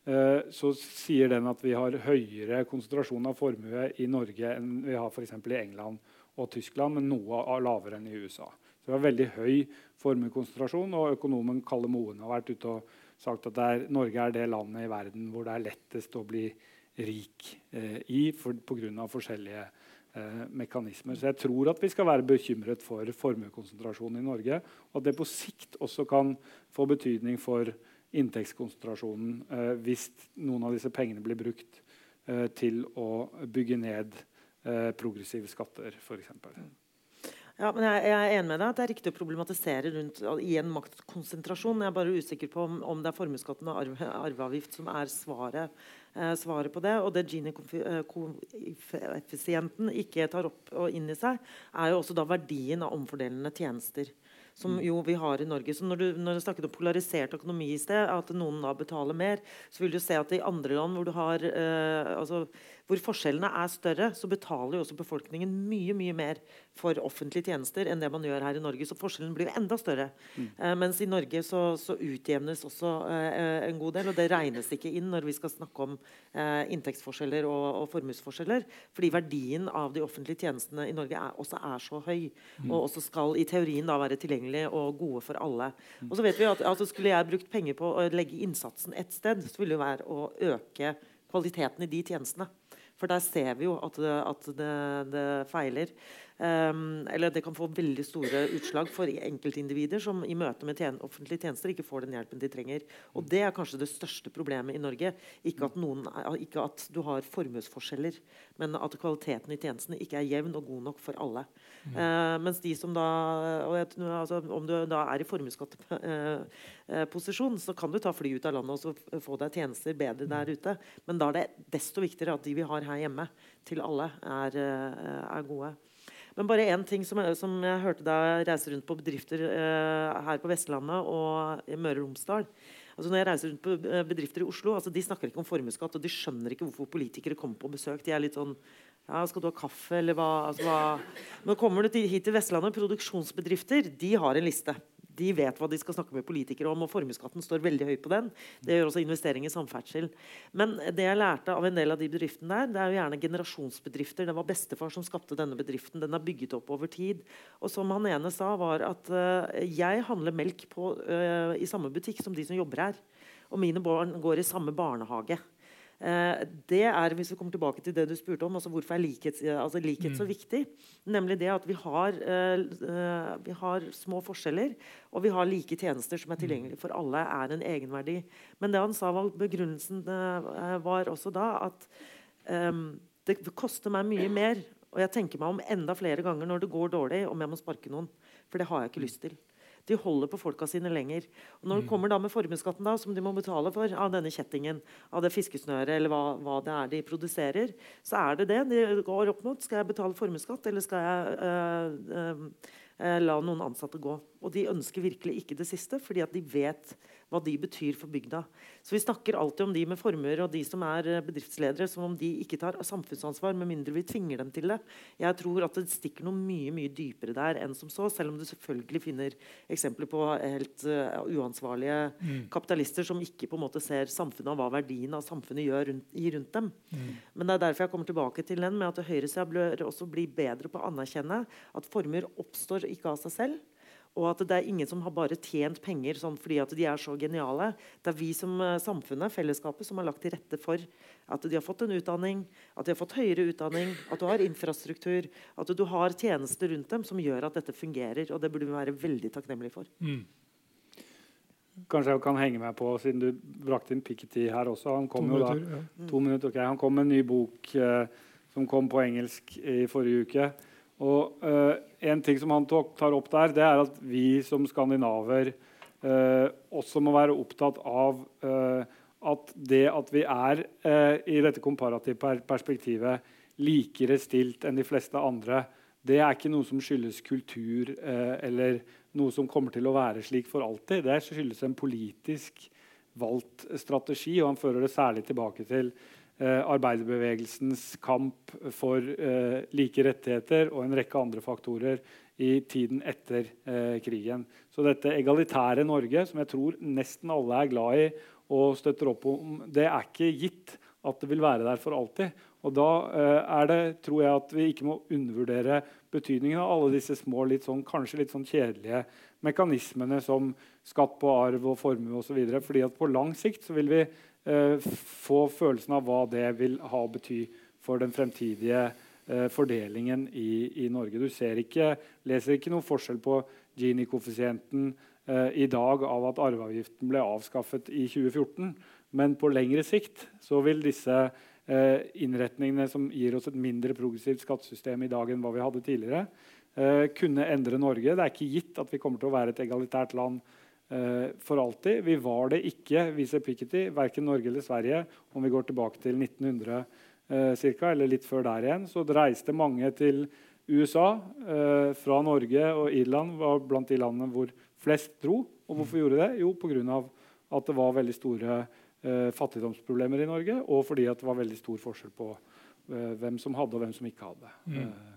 Eh, så sier den at vi har høyere konsentrasjon av formue i Norge enn vi har f.eks. i England og Tyskland, men noe lavere enn i USA. Så vi har veldig høy formuekonsentrasjon, og økonomen Kalle Moen har vært ute og sagt at er, Norge er det landet i verden hvor det er lettest å bli rik eh, i for, pga. forskjellige eh, mekanismer. Så jeg tror at vi skal være bekymret for formuekonsentrasjonen i Norge, og at det på sikt også kan få betydning for inntektskonsentrasjonen eh, hvis noen av disse pengene blir brukt eh, til å bygge ned eh, progressive skatter, f.eks. Ja, men jeg, jeg, er enig med deg at det er riktig å problematisere rundt i en maktkonsentrasjon. Jeg er bare usikker på om, om det er formuesskatten og arve, arveavgift som er svaret, eh, svaret, på det. Og det Gini-koeffisienten ikke tar opp og inn i seg, er jo også da verdien av omfordelende tjenester som mm. jo vi har i Norge. Så når du, når du snakket om polarisert økonomi i sted, at noen da betaler mer, så vil du se at i andre land hvor du har eh, altså, hvor forskjellene er større, så betaler jo også befolkningen mye mye mer for offentlige tjenester enn det man gjør her i Norge. Så forskjellen blir jo enda større. Mm. Eh, mens i Norge så, så utjevnes også eh, en god del, og det regnes ikke inn når vi skal snakke om eh, inntektsforskjeller og, og formuesforskjeller. Fordi verdien av de offentlige tjenestene i Norge er, også er så høy, mm. og også skal i teorien da være tilgjengelig og gode for alle. Og så vet vi at altså, Skulle jeg brukt penger på å legge innsatsen ett sted, så ville det være å øke kvaliteten i de tjenestene. For der ser vi jo at det, at det, det feiler. Um, eller det kan få veldig store utslag for enkeltindivider som i møte med tjen offentlige tjenester ikke får den hjelpen de trenger. Og Det er kanskje det største problemet i Norge. Ikke at, noen, ikke at du har formuesforskjeller, men at kvaliteten i tjenestene ikke er jevn og god nok for alle. Mm. Uh, mens de som da, jeg, altså, Om du da er i formuesskatteposisjon, uh, så kan du ta fly ut av landet og få deg tjenester bedre der ute. Men da er det desto viktigere at de vi har her hjemme, til alle, er, uh, er gode. Men bare én ting som, som, jeg hørte da jeg reiser rundt på bedrifter eh, her på Vestlandet og i Møre og Romsdal. Altså når jeg reiser rundt på eh, bedrifter i Oslo, altså De snakker ikke om formuesskatt, og de skjønner ikke hvorfor politikere kommer på besøk. De er litt sånn ja, Skal du ha kaffe, eller hva? Altså, hva? Nå kommer du til, hit til Vestlandet. Produksjonsbedrifter de har en liste de vet hva de skal snakke med politikere om, og formuesskatten står veldig høyt på den. Det gjør også investering i samferdsel. Men det jeg lærte av en del av de bedriftene der, det er jo gjerne generasjonsbedrifter. Det var bestefar som skapte denne bedriften. Den er bygget opp over tid. Og som han ene sa, var at uh, jeg handler melk på, uh, i samme butikk som de som jobber her. Og mine barn går i samme barnehage. Eh, det er hvis vi kommer tilbake til det du spurte om, altså hvorfor er likhet, altså likhet så mm. viktig. Nemlig det at vi har, uh, vi har, små forskjeller, og vi har like tjenester som er mm. tilgjengelige for alle, er en egenverdi. Men det han sa var begrunnelsen var også da at um, det koster meg mye mer. Og jeg tenker meg om enda flere ganger når det går dårlig, om jeg må sparke noen. For det har jeg ikke lyst til. De holder på folka sine lenger. Og når det mm. kommer da med formuesskatten, som de må betale for av denne kjettingen, av det fiskesnøret eller hva, hva, det er de produserer, så er det det de går opp mot. Skal jeg betale formuesskatt, eller skal jeg øh, øh, la noen ansatte gå? Og de ønsker virkelig ikke det siste, fordi at de vet hva de betyr for bygda. Så Vi snakker alltid om de med formuer og de som er eh, bedriftsledere, som om de ikke tar samfunnsansvar, med mindre vi tvinger dem til det. Jeg tror at det stikker noe mye mye dypere der enn som så, selv om du selvfølgelig finner eksempler på helt uh, uansvarlige mm. kapitalister som ikke på en måte ser samfunnet og hva verdien av samfunnet gjør rundt, gir rundt dem. Mm. Men det er derfor jeg kommer tilbake til den med at høyresida bør også bli bedre på å anerkjenne at formuer oppstår ikke av seg selv og at det er ingen som har bare tjent penger sånn fordi at de er så geniale. Det er vi som uh, samfunnet, fellesskapet, som har lagt til rette for at de har fått en utdanning, at de har fått høyere utdanning, at du har infrastruktur, at du har tjenester rundt dem som gjør at dette fungerer. Og det burde vi være veldig takknemlige for. Mm. Kanskje jeg kan henge meg på, siden du brakte inn Piketty her også. Han kom, to minutter, da, ja. to minutter, okay. han kom med en ny bok eh, som kom på engelsk i forrige uke. Og uh, En ting som han tar opp der, det er at vi som skandinaver uh, også må være opptatt av uh, at det at vi er i dette komparative perspektivet likere stilt enn de fleste andre, det er ikke noe som skyldes kultur eller noe som kommer til å være slik for alltid. Det skyldes en politisk valgt strategi, og han fører det særlig tilbake til arbeiderbevegelsens kamp for eh, like rettigheter og en rekke andre faktorer i tiden etter eh, krigen. Så dette egalitære Norge, som jeg tror nesten alle er glad i og støtter opp om, det er ikke gitt at det vil være der for alltid. Og da er det, tror jeg at vi ikke må undervurdere betydningen av alle disse små, litt sånn, kanskje litt sånn kjedelige mekanismene som skatt på arv og formue osv. fordi at på lang sikt så vil vi Eh, få følelsen av hva det vil ha å bety for den fremtidige eh, fordelingen i, i, Norge. Du ikke, leser ikke noen forskjell på Gini-koeffisienten eh, i dag av at arveavgiften ble avskaffet i 2014. Men på lengre sikt vil disse eh, innretningene som gir oss et mindre progressivt skattesystem i dag enn hva vi hadde tidligere, eh, kunne endre Norge. Det er ikke gitt at vi kommer til å være et egalitært land Eh, for alltid. Vi var det ikke, viser Piketty, verken Norge eller Sverige. Om vi går tilbake til 1900 eh, cirka, eller litt før der igjen, så reiste mange til USA eh, fra Norge, og Irland var blant de landene hvor flest dro. Og hvorfor gjorde det? Jo, pga. at det var veldig store eh, fattigdomsproblemer i Norge, og fordi det var veldig stor forskjell på eh, hvem som hadde, og hvem som ikke hadde. Mm. Eh,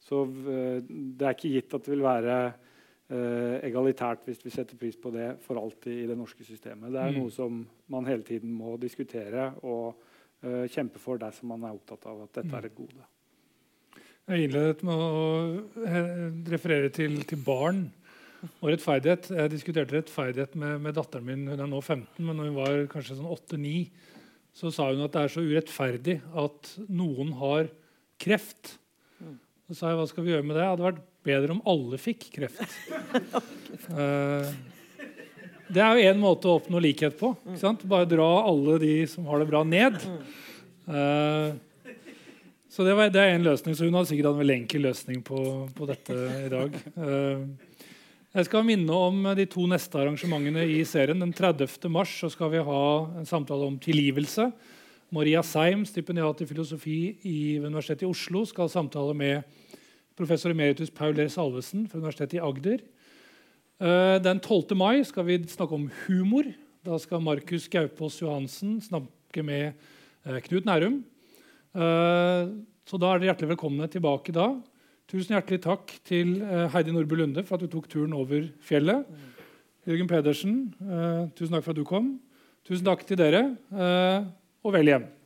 så det er ikke gitt at det vil være eh, egalitært hvis vi setter pris på det for alltid i det norske systemet. Det er mm. noe som man hele tiden må diskutere og eh, kjempe for dersom man er opptatt av at dette er et gode. Jeg innledet med å referere til, til barn. og rettferdighet. Jeg diskuterte rettferdighet med, med, datteren min. Hun er nå 15, men når hun var kanskje sånn 8-9, så sa hun at det er så urettferdig at noen har kreft. Så sa jeg hva skal vi gjøre med det? Det hadde vært bedre om alle fikk kreft. uh, det er jo én måte å oppnå likhet på. Bare dra alle de som har det bra, ned. Uh, så det, var, det er en løsning. Så hun hadde sikkert en veldig enkel løsning på, på dette i dag. Uh, jeg skal minne om de to neste arrangementene i serien. Den 30. mars skal vi ha en samtale om tilgivelse. Maria Seim, stipendiat i filosofi i Universitetet i Oslo, skal samtale med professor emeritus Paul R. Salvesen fra Universitetet i Agder. Eh, den 12. mai skal vi snakke om humor. Da skal Markus Gaupås Johansen snakke med eh, Knut Nærum. Eh, så da er dere hjertelig velkomne tilbake da. Tusen hjertelig takk til Heidi Nordby Lunde for at du tok turen over fjellet. Jørgen Pedersen, tusen takk for at du kom. Tusen takk til dere, og vel hjem.